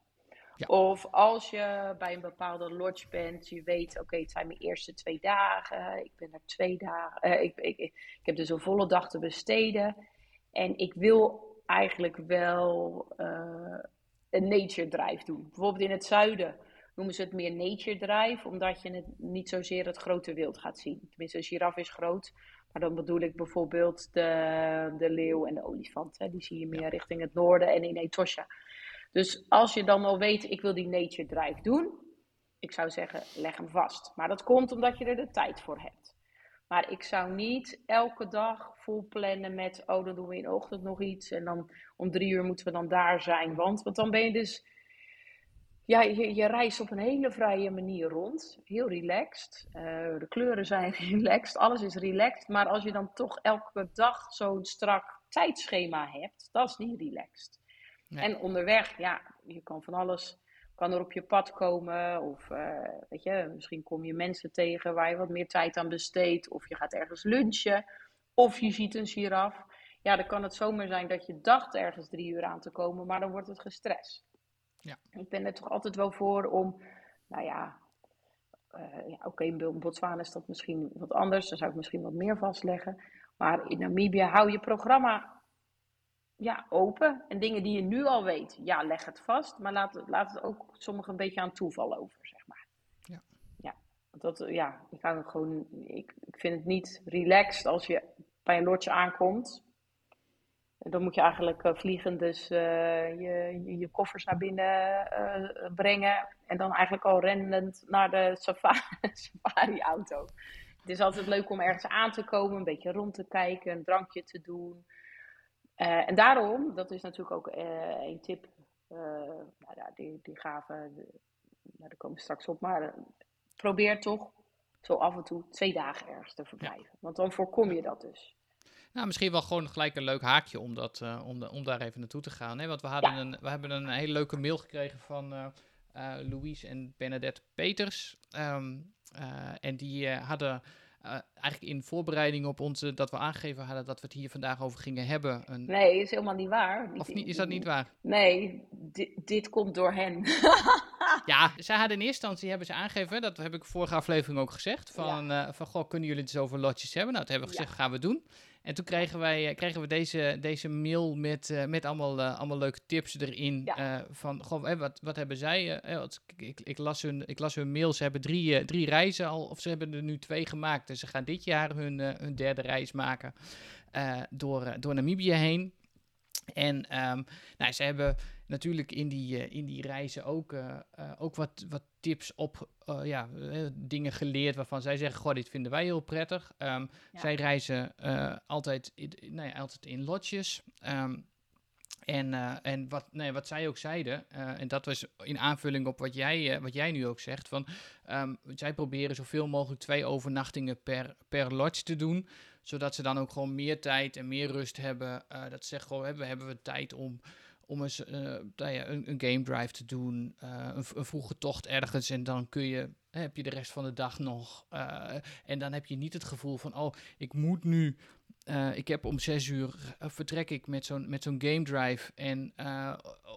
Ja. Of als je bij een bepaalde lodge bent, je weet, oké, het zijn mijn eerste twee dagen, ik ben er twee dagen, uh, ik, ik, ik, heb dus een volle dag te besteden. En ik wil eigenlijk wel uh, een nature drive doen. Bijvoorbeeld in het zuiden noemen ze het meer nature drive, omdat je het niet zozeer het grote wild gaat zien. Tenminste, een giraf is groot, maar dan bedoel ik bijvoorbeeld de, de leeuw en de olifant. Hè. Die zie je meer richting het noorden en in Etosha. Dus als je dan al weet, ik wil die nature drive doen, ik zou zeggen, leg hem vast. Maar dat komt omdat je er de tijd voor hebt. Maar ik zou niet elke dag vol plannen met, oh dan doen we in de ochtend nog iets en dan om drie uur moeten we dan daar zijn. Want, want dan ben je dus Ja, je, je reist op een hele vrije manier rond. Heel relaxed. Uh, de kleuren zijn relaxed. Alles is relaxed. Maar als je dan toch elke dag zo'n strak tijdschema hebt, dat is niet relaxed. En onderweg, ja, je kan van alles, kan er op je pad komen. Of uh, weet je, misschien kom je mensen tegen waar je wat meer tijd aan besteedt. Of je gaat ergens lunchen. Of je ziet een giraf. Ja, dan kan het zomaar zijn dat je dacht ergens drie uur aan te komen, maar dan wordt het gestrest. Ja. Ik ben er toch altijd wel voor om, nou ja, uh, ja oké, in Botswana is dat misschien wat anders. Dan zou ik misschien wat meer vastleggen. Maar in Namibië hou je programma ja, open. En dingen die je nu al weet, ja, leg het vast. Maar laat, laat het ook sommige een beetje aan toeval over, zeg maar. Ja. Ja, dat, ja ik, hou gewoon, ik, ik vind het niet relaxed als je bij een lotje aankomt. Dan moet je eigenlijk uh, vliegen, dus uh, je, je, koffers naar binnen uh, brengen. En dan eigenlijk al rennend naar de safari-auto. het is altijd leuk om ergens aan te komen, een beetje rond te kijken, een drankje te doen. en daarom, dat is natuurlijk ook een tip, nou, ja, die, die gaven, nou, daar komen we straks op, maar probeer toch zo af en toe twee dagen ergens te verblijven. Want dan voorkom je dat dus. Nou, misschien wel gewoon gelijk een leuk haakje om, dat, uh, om, om daar even naartoe te gaan. Hè? Want we, hadden een, we hebben een hele leuke mail gekregen van uh, uh, Louise en Bernadette Peters. Um, en die hadden eigenlijk in voorbereiding op onze, dat we aangegeven hadden dat we het hier vandaag over gingen hebben. Een... Nee, is helemaal niet waar. Of niet, is dat niet waar? Nee, dit, komt door hen. ja, zij hadden in eerste instantie hebben ze aangegeven, dat heb ik vorige aflevering ook gezegd, van, ja. van goh, kunnen jullie het eens over lotjes hebben? Nou, dat hebben we gezegd, gaan we doen. En toen kregen, wij, eh, kregen we deze, deze mail met, uh, met allemaal, uh, allemaal leuke tips erin. Ja. Uh, van, goh, wat, wat hebben zij? ik, ik, las hun, ik las hun mail. Ze hebben drie, drie reizen al, of ze hebben er nu twee gemaakt. Dus ze gaan dit jaar hun, hun derde reis maken door, door Namibië heen. En um, nou, ze hebben natuurlijk in die, in die reizen ook, ook wat, wat tips op ja, dingen geleerd waarvan zij zeggen, goh, dit vinden wij heel prettig. Um, ja. Zij reizen altijd, in, nou ja, altijd in lodges. Um, en, en wat, nee, wat zij ook zeiden, en dat was in aanvulling op wat jij, wat jij nu ook zegt, van um, zij proberen zoveel mogelijk twee overnachtingen per, per lodge te doen, zodat ze dan ook gewoon meer tijd en meer rust hebben. dat ze zeggen, goh, hebben, hebben we tijd om om eens uh, nou een, een, game drive te doen, uh, een, een, vroege tocht ergens en dan kun je, heb je de rest van de dag nog. Uh, en dan heb je niet het gevoel van, oh, ik moet nu ik heb om zes uur vertrek ik met zo'n, met zo'n game drive. En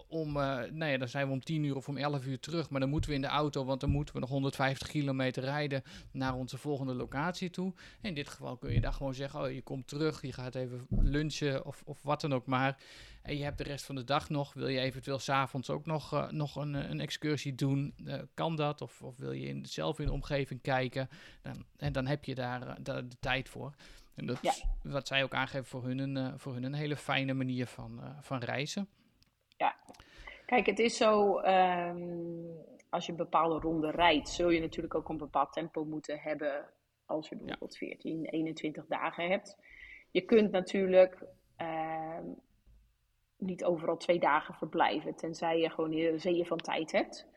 om, nou ja, dan zijn we om tien uur of om elf uur terug. Maar dan moeten we in de auto, want dan moeten we nog 150 kilometer rijden naar onze volgende locatie toe. in dit geval kun je daar gewoon zeggen, oh, je komt terug, je gaat even lunchen of, of wat dan ook maar. En je hebt de rest van de dag nog. Wil je eventueel s'avonds ook nog, nog een, een excursie doen? kan dat? Of, of wil je in, zelf in de omgeving kijken? Dan, en dan heb je daar, daar de tijd voor. En dat ja. wat zij ook aangeven voor hun een, voor hun een hele fijne manier van, van reizen. Ja, kijk, het is zo, um, als je een bepaalde ronde rijdt, zul je natuurlijk ook een bepaald tempo moeten hebben als je bijvoorbeeld ja. 14, 21 dagen hebt. Je kunt natuurlijk uh, niet overal twee dagen verblijven, tenzij je gewoon een zeeën van tijd hebt.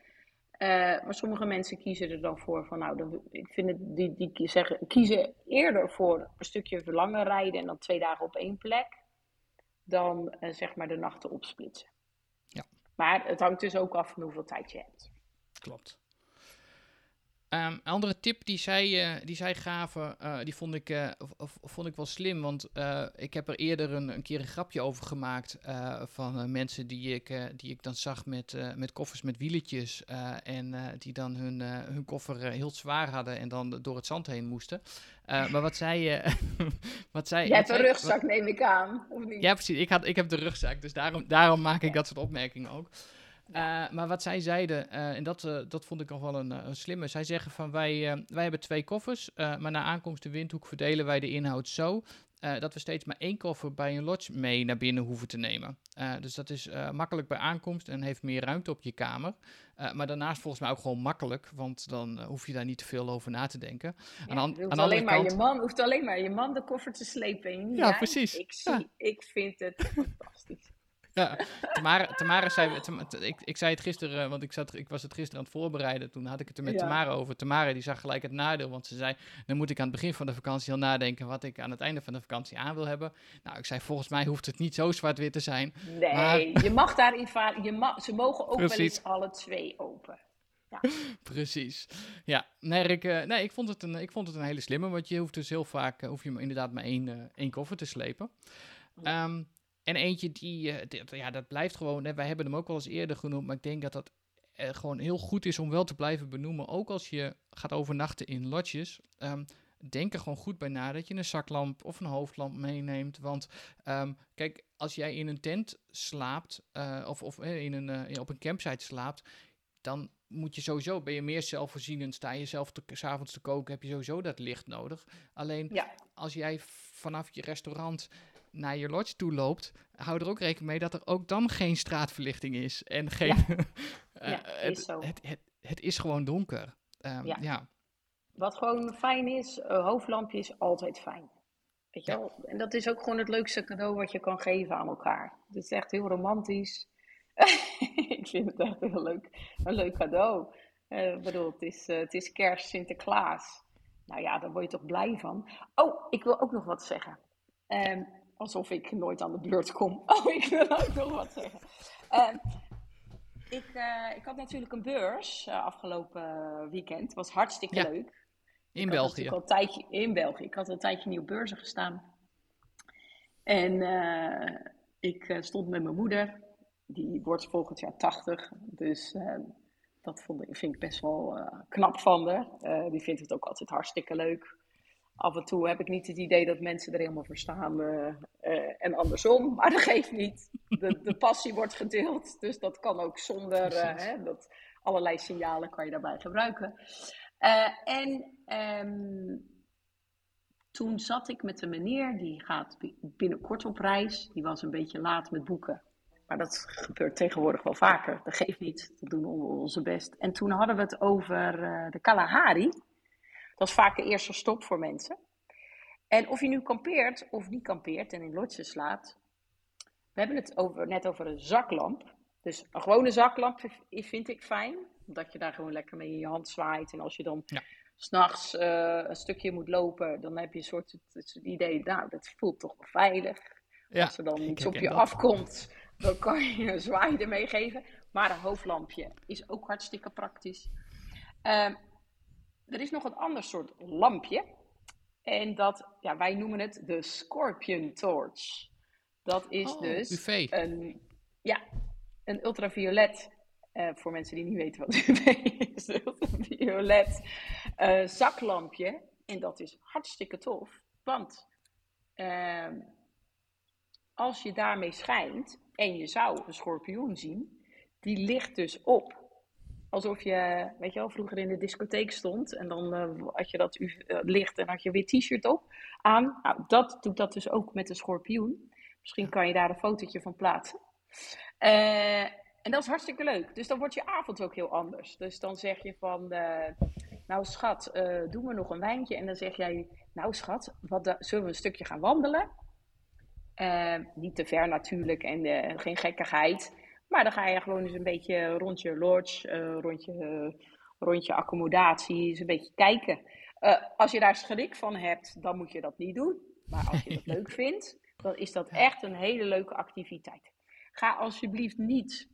Uh, maar sommige mensen kiezen er dan voor van, nou, dan, ik vind het, die, die zeggen, kiezen eerder voor een stukje verlangen rijden en dan twee dagen op één plek, dan uh, zeg maar de nachten opsplitsen. Ja. Maar het hangt dus ook af van hoeveel tijd je hebt. Klopt. Um, een andere tip die zij, uh, die zij gaven, uh, die vond ik, uh, vond ik wel slim. Want ik heb er eerder een, een, keer een grapje over gemaakt van mensen die ik, die ik dan zag met, met koffers met wieletjes. en die dan hun, hun koffer heel zwaar hadden en dan door het zand heen moesten. maar wat zij... wat zij Jij hebt een rugzak, neem ik aan, of niet? Ja, precies. Ik, had, ik heb de rugzak, dus daarom, daarom maak ik dat soort opmerkingen ook. Uh, maar wat zij zeiden, uh, en dat, uh, dat vond ik nog wel een, een, slimme. Zij zeggen van wij, wij hebben twee koffers, maar na aankomst de windhoek verdelen wij de inhoud zo. dat we steeds maar één koffer bij een lodge mee naar binnen hoeven te nemen. dus dat is makkelijk bij aankomst en heeft meer ruimte op je kamer. maar daarnaast volgens mij ook gewoon makkelijk, want dan hoef je daar niet te veel over na te denken. Ja, aan, hoeft, aan alleen maar je man, hoeft alleen maar je man de koffer te slepen. Ja, ja precies. Ik, zie, ik vind het fantastisch. Ja, Tamara, Tamara zei, ik, ik zei het gisteren, want ik, zat, ik was het gisteren aan het voorbereiden. Toen had ik het er met ja. Tamara over. Tamara die zag gelijk het nadeel, want ze zei, dan moet ik aan het begin van de vakantie al nadenken wat ik aan het einde van de vakantie aan wil hebben. Nou, ik zei, volgens mij hoeft het niet zo zwart-wit te zijn. Nee, maar... je mag daarin. Je mag, ze mogen ook Precies. wel eens alle twee open. Ja. Precies. Ja, nee, ik, uh, nee ik, vond het een, ik vond het een hele slimme, want je hoeft dus heel vaak, uh, hoef je inderdaad maar één, uh, één koffer te slepen. Ja. Um, en eentje die, ja, dat blijft gewoon, hè, wij hebben hem ook wel eens eerder genoemd, maar ik denk dat dat gewoon heel goed is om wel te blijven benoemen. Ook als je gaat overnachten in lodges. Um, denk er gewoon goed bij na dat je een zaklamp of een hoofdlamp meeneemt. Want um, kijk, als jij in een tent slaapt uh, of, of in een, uh, op een campsite slaapt, dan moet je sowieso, ben je meer zelfvoorzienend, sta je zelf te, s'avonds te koken, heb je sowieso dat licht nodig. Alleen ja. als jij vanaf je restaurant naar je lodge toe loopt, hou er ook rekening mee dat er ook dan geen straatverlichting is. En geen. Ja, ja het, is zo. Het, het, het, is gewoon donker. Um, ja. ja. Wat gewoon fijn is, een hoofdlampje is altijd fijn. Weet je wel? En dat is ook gewoon het leukste cadeau wat je kan geven aan elkaar. Het is echt heel romantisch. ik vind het echt heel leuk. Een leuk cadeau. Uh, bedoel, het is, uh, het is kerst, Sinterklaas. Nou ja, daar word je toch blij van. Oh, ik wil ook nog wat zeggen. Um, alsof ik nooit aan de beurt kom. Oh, ik wil ook nog wat zeggen. Um, ik, uh, ik had natuurlijk een beurs afgelopen weekend. Het was hartstikke ja. leuk. In België. Al een tijdje, in België. Ik had al een tijdje niet op beurzen gestaan. En ik stond met mijn moeder die wordt volgend jaar 80. Dus uh, dat vond, vind ik best wel uh, knap van haar. Uh, die vindt het ook altijd hartstikke leuk. Af en toe heb ik niet het idee dat mensen er helemaal voor staan en andersom. Maar dat geeft niet. De, de passie wordt gedeeld. Dus dat kan ook zonder hè, dat allerlei signalen kan je daarbij gebruiken. en um, toen zat ik met een meneer, die gaat binnenkort op reis. Die was een beetje laat met boeken. Maar dat gebeurt tegenwoordig wel vaker. Dat geeft niet. Dat doen we onze best. En toen hadden we het over de Kalahari. Dat is vaak de eerste stop voor mensen. En of je nu kampeert of niet kampeert en in lodges slaat. We hebben het over, net over een zaklamp. Dus een gewone zaklamp vind ik fijn. Omdat je daar gewoon lekker mee in je hand zwaait. En als je dan ja. s'nachts uh, een stukje moet lopen, dan heb je een soort het, idee, nou, dat voelt toch wel veilig. Ja, als er dan iets op je dat. afkomt, dan kan je een zwaai ermee geven. Maar een hoofdlampje is ook hartstikke praktisch. Uh, er is nog een ander soort lampje. En dat, ja, wij noemen het de Scorpion Torch. Dat is oh, dus UV. een, ja, een ultraviolet. Uh, voor mensen die niet weten wat UV is. Een ultraviolet uh, zaklampje. En dat is hartstikke tof. Want uh, als je daarmee schijnt en je zou een schorpioen zien, die ligt dus op. Alsof je, weet je wel, vroeger in de discotheek stond en dan uh, had je dat uh, licht en had je weer t-shirt op aan. Nou, dat doet dat dus ook met een schorpioen. Misschien kan je daar een fotootje van plaatsen. Uh, en dat is hartstikke leuk. Dus dan wordt je avond ook heel anders. Dus dan zeg je van, nou schat, doe me nog een wijntje. En dan zeg jij, nou schat, wat zullen we een stukje gaan wandelen? Niet te ver natuurlijk en geen gekkigheid. Maar dan ga je gewoon eens een beetje rond je lodge, uh, rond, je, rond je accommodatie, eens een beetje kijken. als je daar schrik van hebt, dan moet je dat niet doen. Maar als je dat leuk vindt, dan is dat echt een hele leuke activiteit. Ga alsjeblieft niet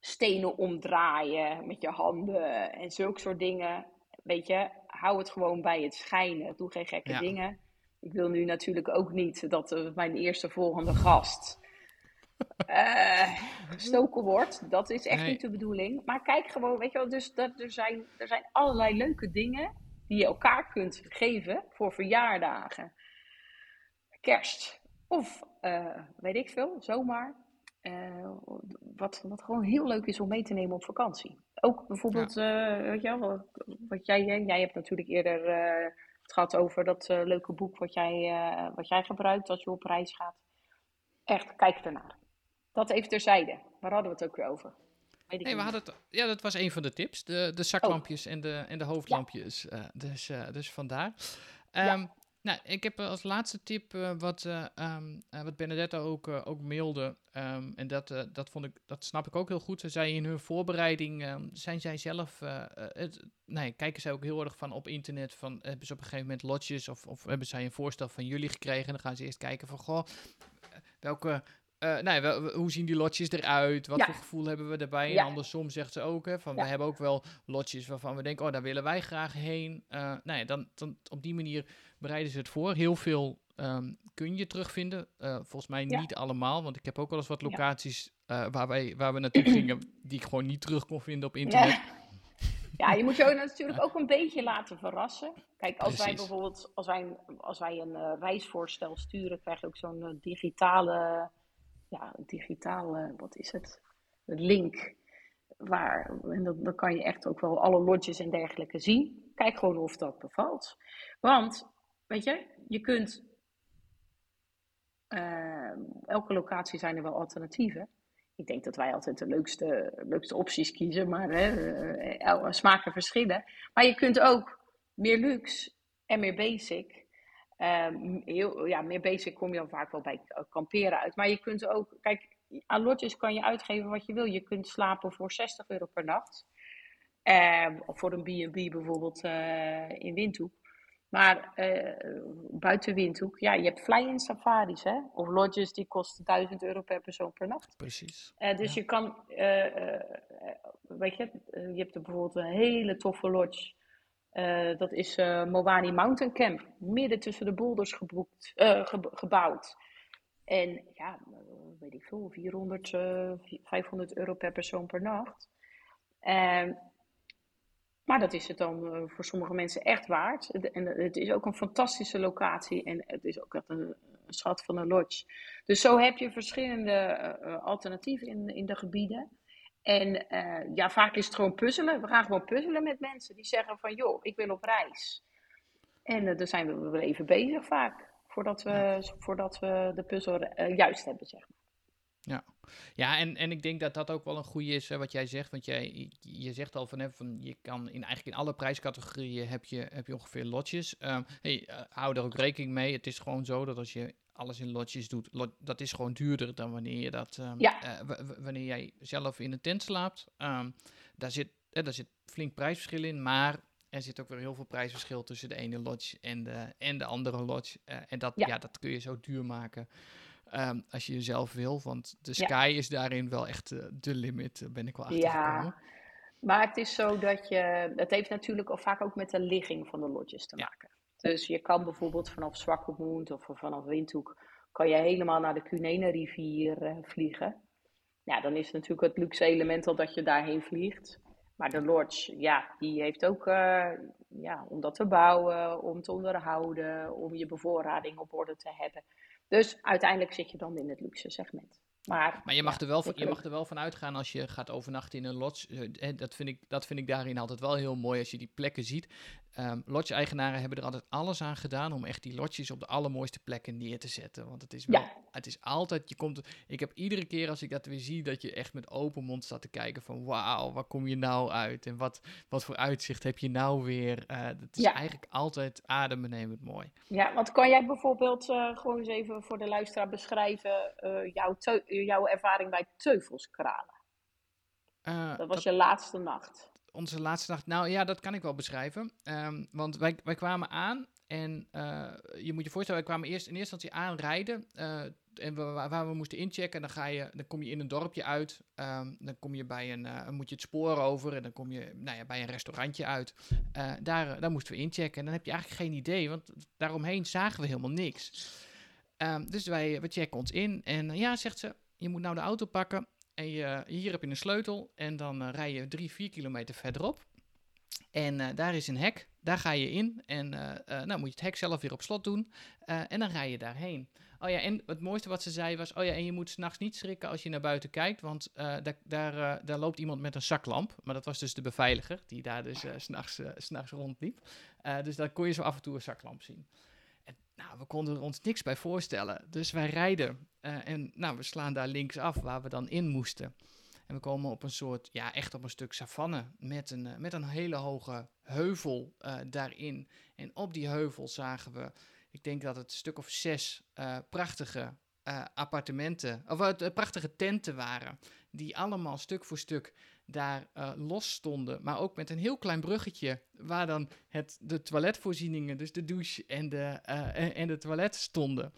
stenen omdraaien met je handen en zulke soort dingen. Weet je, hou het gewoon bij het schijnen. Doe geen gekke Ja. dingen. Ik wil nu natuurlijk ook niet dat uh, mijn eerste volgende gast eh, gestoken wordt. Dat is echt Nee. niet de bedoeling. Maar kijk gewoon, weet je wel, dus dat, er, zijn, er zijn allerlei leuke dingen die je elkaar kunt geven voor verjaardagen, kerst of eh, weet ik veel, zomaar. Eh, wat, wat gewoon heel leuk is om mee te nemen op vakantie. Ook bijvoorbeeld, eh, weet je wel, wat, jij, jij hebt natuurlijk eerder eh, het gehad over dat eh, leuke boek wat jij, eh, wat jij gebruikt als je op reis gaat. Echt, kijk ernaar. Dat even terzijde. Waar hadden we het ook weer over? Nee, we hadden het, ja, dat was een van de tips. De, de zaklampjes en, de, en de hoofdlampjes. eh, dus, eh, dus vandaar. Ja. Ehm, Nou, ik heb als laatste tip uh, wat, um, wat Benedetta ook, ook mailde. Um, en dat, dat, vond ik, dat snap ik ook heel goed. Ze zei in hun voorbereiding, zijn zij zelf, het, nee, kijken zij ook heel erg van op internet. Van, hebben ze op een gegeven moment lotjes of, of hebben zij een voorstel van jullie gekregen? En dan gaan ze eerst kijken van, goh, welke uh, nou, hoe zien die lotjes eruit? Wat voor gevoel hebben we daarbij? En andersom zegt ze ook, hè, van we hebben ook wel lotjes waarvan we denken, oh, daar willen wij graag heen. Uh, ja, dan, dan op die manier bereiden ze het voor. Heel veel um, kun je terugvinden. Uh, volgens mij niet allemaal, want ik heb ook wel eens wat locaties waar, wij, waar we naartoe gingen, die ik gewoon niet terug kon vinden op internet. Ja, je moet je natuurlijk ook een beetje laten verrassen. Kijk, als wij bijvoorbeeld als wij, als wij een reisvoorstel sturen, krijg je ook zo'n digitale ja, digitale, wat is het? Link. Waar, en dan, kan je echt ook wel alle lodges en dergelijke zien. Kijk gewoon of dat bevalt. Want, weet je, je kunt. Uh, elke locatie zijn er wel alternatieven. Ik denk dat wij altijd de leukste, leukste opties kiezen, maar hè, uh, smaken verschillen. Maar je kunt ook meer luxe en meer basic Um, heel, ja, meer basic kom je dan vaak wel bij kamperen uit. Maar je kunt ook, kijk, aan lotjes kan je uitgeven wat je wil. Je kunt slapen voor 60 euro per nacht. Um, of voor een B&B bijvoorbeeld uh, in Windhoek. Maar uh, buiten Windhoek, ja, je hebt fly-in safaris, hè? Of lodges die kosten 1000 euro per persoon per nacht. Precies. Uh, dus je kan, weet je, je hebt er bijvoorbeeld een hele toffe lodge uh, dat is uh, Moani Mountain Camp, midden tussen de boulders ge gebouwd. En ja, weet ik veel, 400, 500 euro per persoon per nacht. Ehm, maar dat is het dan voor sommige mensen echt waard. En het is ook een fantastische locatie en het is ook echt een, een schat van een lodge. Dus zo heb je verschillende alternatieven in, in de gebieden. En uh, ja, vaak is het gewoon puzzelen. We gaan gewoon puzzelen met mensen die zeggen van joh, ik wil op reis. En uh, dan zijn we wel even bezig vaak, voordat we, voordat we de puzzel uh, juist hebben, zeg maar. Ja, ja en, en ik denk dat dat ook wel een goede is, wat jij zegt. Want jij, je zegt al van, hè, van je kan in, eigenlijk in alle prijscategorieën heb je, heb je ongeveer lotjes. Um, hey, hou daar ook rekening mee. Het is gewoon zo dat als je alles in lotjes doet, dat is gewoon duurder dan wanneer je dat, um, ja. uh, wanneer jij zelf in een tent slaapt. Um, daar, zit, daar zit flink prijsverschil in, maar er zit ook weer heel veel prijsverschil tussen de ene lodge en de, en de andere lodge. Uh, en dat, ja. ja. dat kun je zo duur maken um, als je jezelf wil, want de sky ja. is daarin wel echt de limit, ben ik wel achtergekomen. Ja. Maar het is zo dat je, het heeft natuurlijk al vaak ook met de ligging van de lodges te maken. Dus je kan bijvoorbeeld vanaf Zwakkemoed of vanaf Windhoek, kan je helemaal naar de Cunene-rivier uh, vliegen. Ja, dan is het natuurlijk het luxe element al dat je daarheen vliegt. Maar de lodge, ja, die heeft ook, uh, ja, om dat te bouwen, om te onderhouden, om je bevoorrading op orde te hebben. Dus uiteindelijk zit je dan in het luxe segment. Maar, maar je, mag, er wel, je mag er wel van uitgaan als je gaat overnachten in een lodge. Eh, dat vind, ik, dat vind ik daarin altijd wel heel mooi als je die plekken ziet. Um, lodge-eigenaren hebben er altijd alles aan gedaan om echt die lodges op de allermooiste plekken neer te zetten. Want het is wel, ja. het is altijd, je komt, ik heb iedere keer als ik dat weer zie, dat je echt met open mond staat te kijken van wauw, waar kom je nou uit? En wat, wat voor uitzicht heb je nou weer? Uh, het is ja. eigenlijk altijd adembenemend mooi. Ja, want kan jij bijvoorbeeld uh, gewoon eens even voor de luisteraar beschrijven uh, jouw, jouw ervaring bij teufelskralen? dat was dat... je laatste nacht onze laatste nacht. Nou ja, dat kan ik wel beschrijven. Um, want wij, wij kwamen aan en uh, je moet je voorstellen, wij kwamen eerst in eerste instantie aanrijden. Uh, en waar we moesten inchecken, dan, ga je, dan kom je in een dorpje uit. Um, dan kom je bij een, uh, moet je het spoor over en dan kom je nou ja, bij een restaurantje uit. daar, daar moesten we inchecken. En dan heb je eigenlijk geen idee, want daaromheen zagen we helemaal niks. Um, dus wij we checken ons in en ja, zegt ze, je moet nou de auto pakken en hier heb je een sleutel en dan uh, rij je drie, vier kilometer verderop. En uh, daar is een hek, daar ga je in en uh, nou moet je het hek zelf weer op slot doen en dan rij je daarheen. Oh ja, en het mooiste wat ze zei was, oh ja, en je moet s'nachts niet schrikken als je naar buiten kijkt, want daar, daar, daar loopt iemand met een zaklamp. Maar dat was dus de beveiliger, die daar dus s'nachts nachts rondliep. dus daar kon je zo af en toe een zaklamp zien. Nou, we konden er ons niks bij voorstellen. Dus wij rijden uh, en nou, we slaan daar links af waar we dan in moesten. En we komen op een soort, ja, echt op een stuk savanne met een, uh, met een hele hoge heuvel uh, daarin. En op die heuvel zagen we ik denk dat het een stuk of zes prachtige appartementen, of prachtige tenten waren, die allemaal stuk voor stuk daar los stonden, maar ook met een heel klein bruggetje waar dan het, de toiletvoorzieningen, dus de douche en de, en, en, de toilet stonden.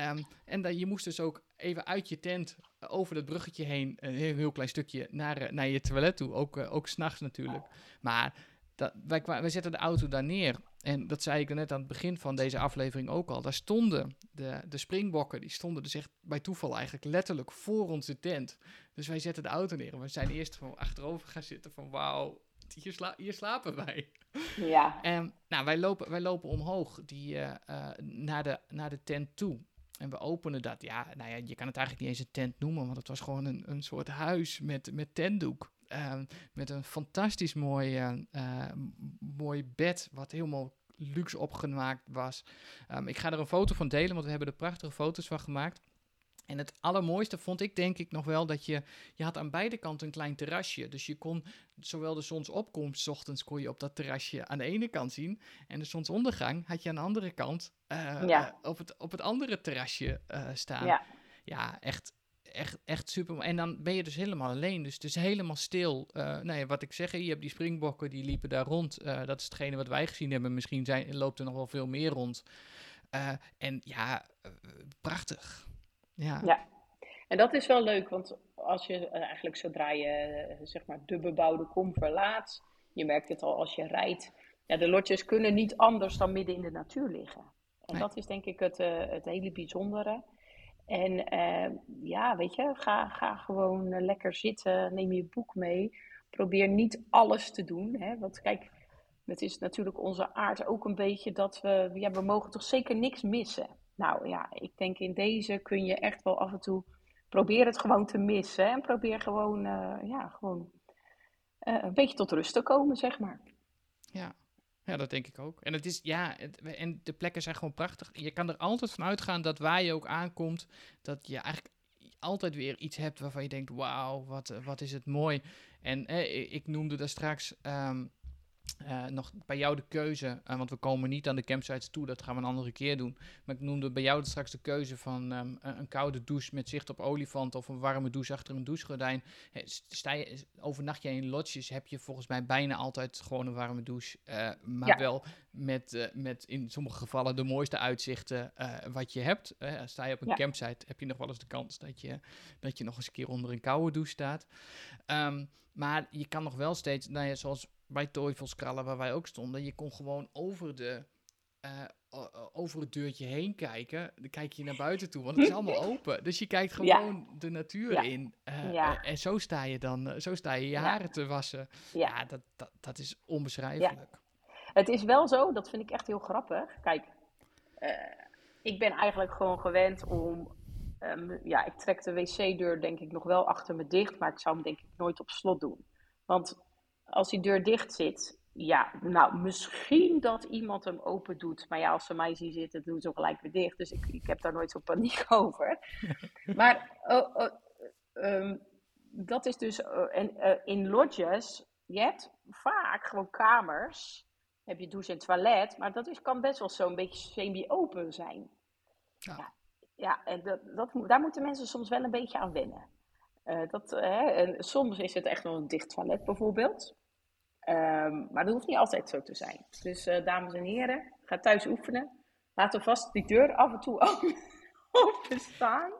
Um, en dan, je moest dus ook even uit je tent over dat bruggetje heen, een heel, heel klein stukje, naar, eh, naar je toilet toe. Ook, uh, ook s'nachts natuurlijk. Maar dat, wij, wij zetten de auto daar neer. En dat zei ik net aan het begin van deze aflevering ook al. Daar stonden de, de springbokken, die stonden dus echt bij toeval eigenlijk letterlijk voor onze tent. Dus wij zetten de auto neer en we zijn eerst van achterover gaan zitten van wauw, hier, sla hier, slapen wij. Ja. En nou, wij lopen, wij lopen omhoog die, uh, naar, de, naar de tent toe. En we openen dat. Ja, nou ja, je kan het eigenlijk niet eens een tent noemen, want het was gewoon een, een soort huis met, met tentdoek. Uh, met een fantastisch mooi, uh, mooi bed, wat helemaal luxe opgemaakt was. Um, ik ga er een foto van delen, want we hebben er prachtige foto's van gemaakt. En het allermooiste vond ik denk ik nog wel dat je, je had aan beide kanten een klein terrasje. Dus je kon zowel de zonsopkomst, s ochtends kon je op dat terrasje aan de ene kant zien. En de zonsondergang had je aan de andere kant uh, ja. uh, op, het, op het andere terrasje uh, staan. Ja, ja echt, echt, echt super. En dan ben je dus helemaal alleen. Dus het is helemaal stil. nou ja, wat ik zeg, je hebt die springbokken die liepen daar rond. dat is hetgene wat wij gezien hebben. Misschien zijn, loopt er nog wel veel meer rond. en ja, prachtig. Ja. ja. En dat is wel leuk, want als je eigenlijk zodra je zeg maar de bebouwde kom verlaat, je merkt het al als je rijdt, ja, de lotjes kunnen niet anders dan midden in de natuur liggen. En nee. dat is denk ik het, het hele bijzondere. En uh, ja, weet je, ga, ga gewoon uh, lekker zitten, neem je boek mee. Probeer niet alles te doen. Hè? Want kijk, het is natuurlijk onze aard ook een beetje dat we, ja, we mogen toch zeker niks missen. Nou ja, ik denk in deze kun je echt wel af en toe probeer het gewoon te missen. En probeer gewoon, uh, ja, gewoon een beetje tot rust te komen, zeg maar. Ja. Ja, dat denk ik ook. En het is, ja, en de plekken zijn gewoon prachtig. Je kan er altijd van uitgaan dat waar je ook aankomt, dat je eigenlijk altijd weer iets hebt waarvan je denkt, wauw, wat, wat is het mooi. En ik noemde daar straks um, uh, nog bij jou de keuze, uh, want we komen niet aan de campsites toe, dat gaan we een andere keer doen. Maar ik noemde bij jou straks de keuze van um, een koude douche met zicht op olifant of een warme douche achter een douchegordijn. He, sta je, overnacht je in lodges, heb je volgens mij bijna altijd gewoon een warme douche. Uh, maar ja. wel met, met in sommige gevallen de mooiste uitzichten wat je hebt. sta je op een ja. campsite, heb je nog wel eens de kans dat je, dat je nog eens een keer onder een koude douche staat. Um, maar je kan nog wel steeds, nou ja, zoals bij Teufelskrallen, waar wij ook stonden, je kon gewoon over, de, uh, over het deurtje heen kijken. Dan kijk je naar buiten toe, want het is allemaal open. Dus je kijkt gewoon ja. de natuur ja. in. Uh, ja. En zo sta je dan, zo sta je je haren te wassen. Ja, dat, dat, dat is onbeschrijfelijk. Het is wel zo, dat vind ik echt heel grappig. Kijk, uh, ik ben eigenlijk gewoon gewend om Um, ja, ik trek de wc-deur denk ik nog wel achter me dicht, maar ik zou hem denk ik nooit op slot doen. Want als die deur dicht zit, ja, nou, misschien dat iemand hem open doet. Maar ja, als ze mij zien zitten, doen ze gelijk weer dicht. Dus ik, ik heb daar nooit zo paniek over. maar uh, uh, um, dat is dus, uh, en, in lodges, je hebt vaak gewoon kamers. Heb je douche en toilet, maar dat is, kan best wel zo'n beetje semi-open zijn. Ja. ja ja, en dat, dat, daar moeten mensen soms wel een beetje aan wennen. Uh, dat, uh, en soms is het echt nog een dicht toilet bijvoorbeeld. Um, maar dat hoeft niet altijd zo te zijn. Dus uh, dames en heren, ga thuis oefenen. Laten we vast die deur af en toe open staan.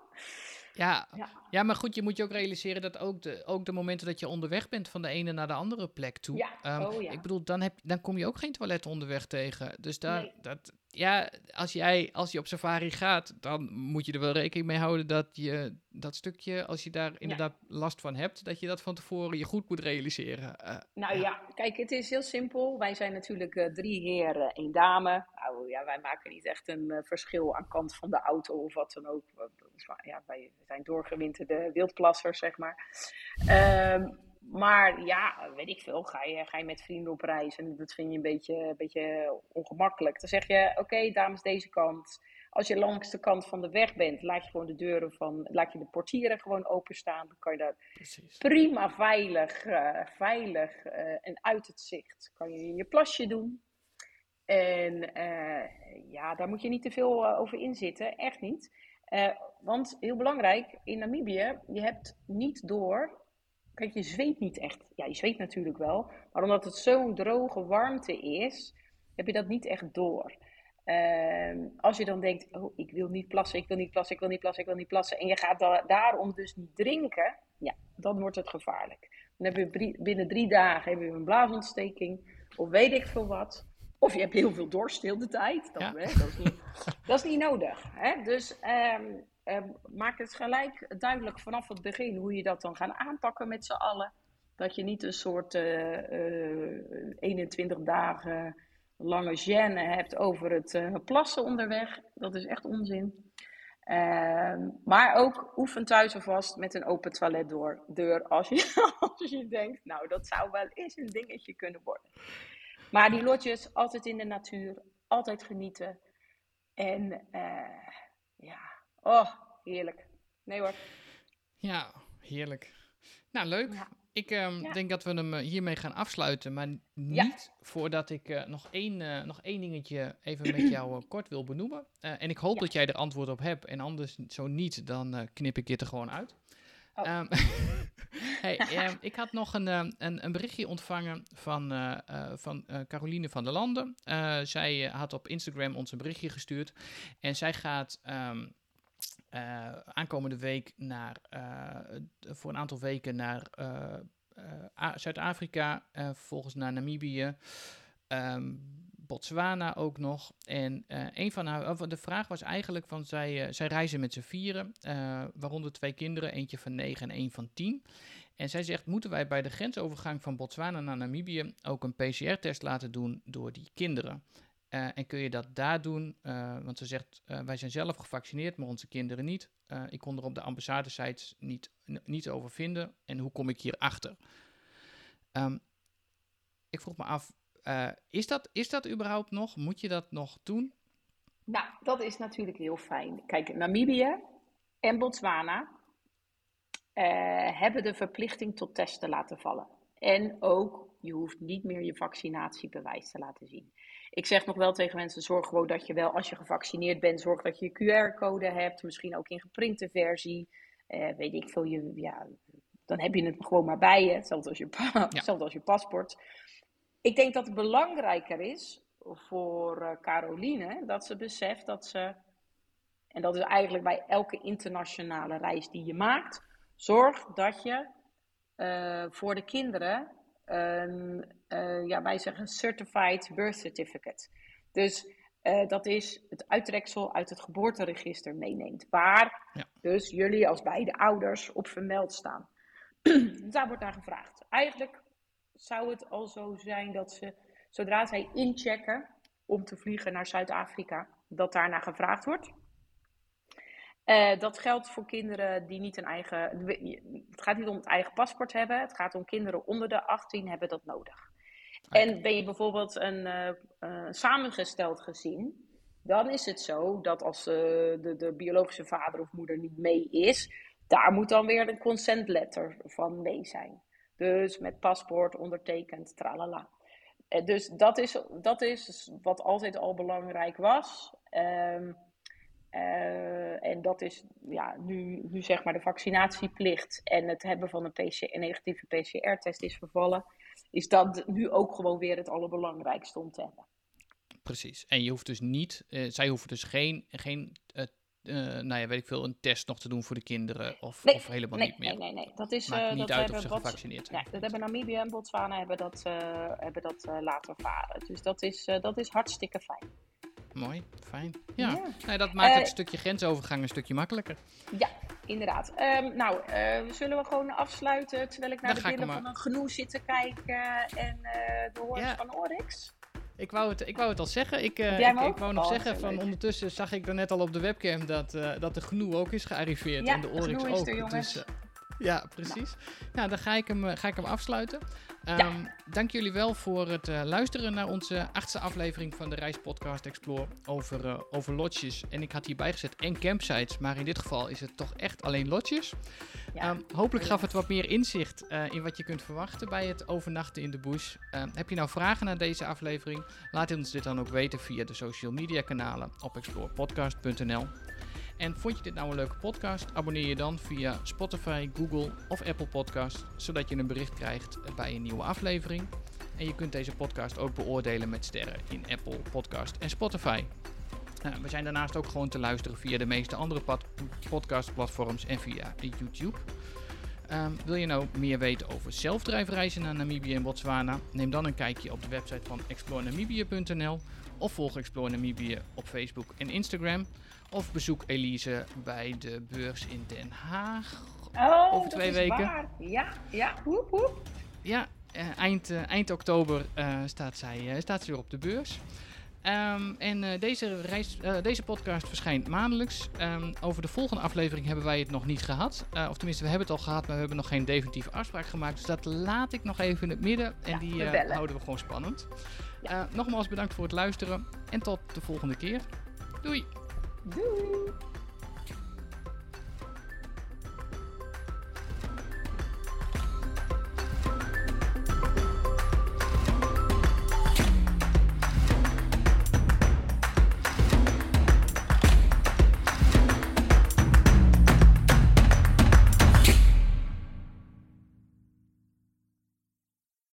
Ja, ja. ja, maar goed, je moet je ook realiseren dat ook de, ook de momenten dat je onderweg bent van de ene naar de andere plek toe. Ja. Um, oh, ja. Ik bedoel, dan, heb, dan kom je ook geen toilet onderweg tegen. Dus daar, nee. dat, ja, als, jij, als je op safari gaat, dan moet je er wel rekening mee houden dat je dat stukje, als je daar inderdaad ja. last van hebt, dat je dat van tevoren je goed moet realiseren. Uh, nou ja, kijk, het is heel simpel. Wij zijn natuurlijk uh, drie heren, één dame. Nou ja, wij maken niet echt een uh, verschil aan kant van de auto of wat dan ook. Ja, wij zijn doorgewinterde wildplassers, zeg maar. Um, maar ja, weet ik veel, ga je, ga je met vrienden op reis en dat vind je een beetje, een beetje ongemakkelijk. Dan zeg je, oké okay, dames, deze kant. Als je langs de kant van de weg bent, laat je gewoon de deuren van, laat je de portieren gewoon openstaan. Dan kan je daar Precies. prima veilig, uh, veilig uh, en uit het zicht kan je je plasje doen. En ja, daar moet je niet te veel over inzitten, echt niet. want heel belangrijk, in Namibië, je hebt niet door Kijk, je zweet niet echt. Ja, je zweet natuurlijk wel. Maar omdat het zo'n droge warmte is, heb je dat niet echt door. Ehm, als je dan denkt, oh, ik wil niet plassen, ik wil niet plassen, ik wil niet plassen, ik wil niet plassen. En je gaat daarom dus niet drinken. Ja, dan wordt het gevaarlijk. Dan heb je binnen drie dagen heb je een blaasontsteking. Of weet ik veel wat. Of je hebt heel veel dorst heel de tijd. Dat, hè, dat, is, niet, dat is niet nodig. Hè? Dus um, Ehm, maak het gelijk duidelijk vanaf het begin hoe je dat dan gaat aanpakken met z'n allen. Dat je niet een soort uh, uh, 21 dagen lange gêne hebt over het uh, plassen onderweg. Dat is echt onzin. Ehm, maar ook oefen thuis alvast met een open toiletdeur deur als, je, als je denkt, nou dat zou wel eens een dingetje kunnen worden. Maar die lotjes, altijd in de natuur, altijd genieten. En ja, Oh, heerlijk. Nee hoor. Ja, heerlijk. Nou, leuk. Ik um, denk dat we hem eh, hiermee gaan afsluiten, maar niet voordat ik uh, nog, één, uh, nog één dingetje even met jou kort wil benoemen. en ik hoop dat jij er antwoord op hebt en anders zo niet, dan knip ik dit er gewoon uit. Oh. Um, hey, um, ik had nog een, een, een berichtje ontvangen van, van Caroline van der Landen. zij had op Instagram ons een berichtje gestuurd en zij gaat... Uh, aankomende week naar, uh, voor een aantal weken naar uh, Zuid-Afrika, vervolgens naar Namibië, um, Botswana ook nog. En een van haar, de vraag was eigenlijk van, zij, zij reizen met z'n vieren, waaronder twee kinderen, eentje van negen en één van tien. En zij zegt, moeten wij bij de grensovergang van Botswana naar Namibië ook een PCR-test laten doen door die kinderen? Uh, en kun je dat daar doen? Uh, want ze zegt, uh, wij zijn zelf gevaccineerd, maar onze kinderen niet. ik kon er op de ambassade-sites niet, niet over vinden. En hoe kom ik hier achter? Um, ik vroeg me af, is, dat, is dat überhaupt nog? Moet je dat nog doen? Nou, dat is natuurlijk heel fijn. Kijk, Namibië en Botswana hebben de verplichting tot testen laten vallen. En ook, je hoeft niet meer je vaccinatiebewijs te laten zien. Ik zeg nog wel tegen mensen: zorg gewoon dat je wel, als je gevaccineerd bent, zorg dat je je QR-code hebt. Misschien ook in geprinte versie. Uh, weet ik veel. Je, ja, dan heb je het gewoon maar bij je. Hetzelfde als je, hetzelfde als je paspoort. Ik denk dat het belangrijker is voor uh, Caroline dat ze beseft dat ze. En dat is eigenlijk bij elke internationale reis die je maakt. Zorg dat je uh, voor de kinderen uh, ja, wij zeggen Certified Birth Certificate. Dus uh, dat is het uittreksel uit het geboorteregister meeneemt. Waar ja. dus jullie als beide ouders op vermeld staan. Daar wordt naar gevraagd. Eigenlijk zou het al zo zijn dat ze, zodra zij inchecken om te vliegen naar Zuid-Afrika, dat daarna gevraagd wordt. Uh, dat geldt voor kinderen die niet een eigen. Het gaat niet om het eigen paspoort hebben. Het gaat om kinderen onder de 18 hebben dat nodig. En ben je bijvoorbeeld een uh, uh, samengesteld gezin, dan is het zo dat als de, de biologische vader of moeder niet mee is, daar moet dan weer een consent letter van mee zijn. Dus met paspoort ondertekend, tralala. dus dat is, dat is wat altijd al belangrijk was. Um, uh, en dat is ja, nu, nu zeg maar de vaccinatieplicht en het hebben van een, PC, een negatieve PCR-test is vervallen. Is dat nu ook gewoon weer het allerbelangrijkste om te hebben. Precies. En je hoeft dus niet, uh, zij hoeven dus geen, geen uh, nou ja, weet ik veel, een test nog te doen voor de kinderen of, nee, of helemaal nee, niet meer. Nee, nee, nee. Dat is, Maakt niet dat uit of ze gevaccineerd zijn. Ja, dat hebben Namibië en Botswana hebben dat, hebben dat laten varen. Dus dat is, dat is hartstikke fijn. Mooi, fijn. Ja, ja. Nee, dat maakt het uh, stukje grensovergang een stukje makkelijker. Ja, inderdaad. Um, nou, uh, zullen we gewoon afsluiten terwijl ik naar Dan de billen van een genoeg zit te kijken en uh, de horens ja. van Oryx? Ik wou, het, ik wou het al zeggen. Ik, uh, ik, ik, wou nog oh, zeggen, van ondertussen zag ik er net al op de webcam dat, uh, dat de genoeg ook is gearriveerd. Ja, en de Oryx ook. Er, dus, uh, ja, precies. Nou. nou, dan ga ik hem, ga ik hem afsluiten. Um, ja. Dank jullie wel voor het uh, luisteren naar onze achtste aflevering van de Reispodcast Explore over, uh, over lodges. En ik had hierbij gezet en campsites, maar in dit geval is het toch echt alleen lodges. Ehm, hopelijk gaf het wat meer inzicht uh, in wat je kunt verwachten bij het overnachten in de bush. Ehm, heb je nou vragen naar deze aflevering? Laat ons dit dan ook weten via de social media kanalen op explorepodcast.nl. En vond je dit nou een leuke podcast? Abonneer je dan via Spotify, Google of Apple Podcast, zodat je een bericht krijgt bij een nieuwe aflevering. En je kunt deze podcast ook beoordelen met sterren in Apple Podcast en Spotify. Nou, we zijn daarnaast ook gewoon te luisteren via de meeste andere podcastplatforms en via YouTube. Um, wil je nou meer weten over zelfdrijfreizen naar Namibië en Botswana? Neem dan een kijkje op de website van explorenamibia.nl of volg Explore Namibië op Facebook en Instagram. Of bezoek Elise bij de beurs in Den Haag oh, over twee weken. Waar. Ja, ja, woep, woep. Ja, uh, eind, uh, eind oktober uh, staat, zij, staat ze weer op de beurs. Um, en deze, reis, deze podcast verschijnt maandelijks. Um, over de volgende aflevering hebben wij het nog niet gehad. of tenminste, we hebben het al gehad, maar we hebben nog geen definitieve afspraak gemaakt. Dus dat laat ik nog even in het midden. En ja, die houden we gewoon spannend. Ja. nogmaals bedankt voor het luisteren. En tot de volgende keer. Doei! Doei!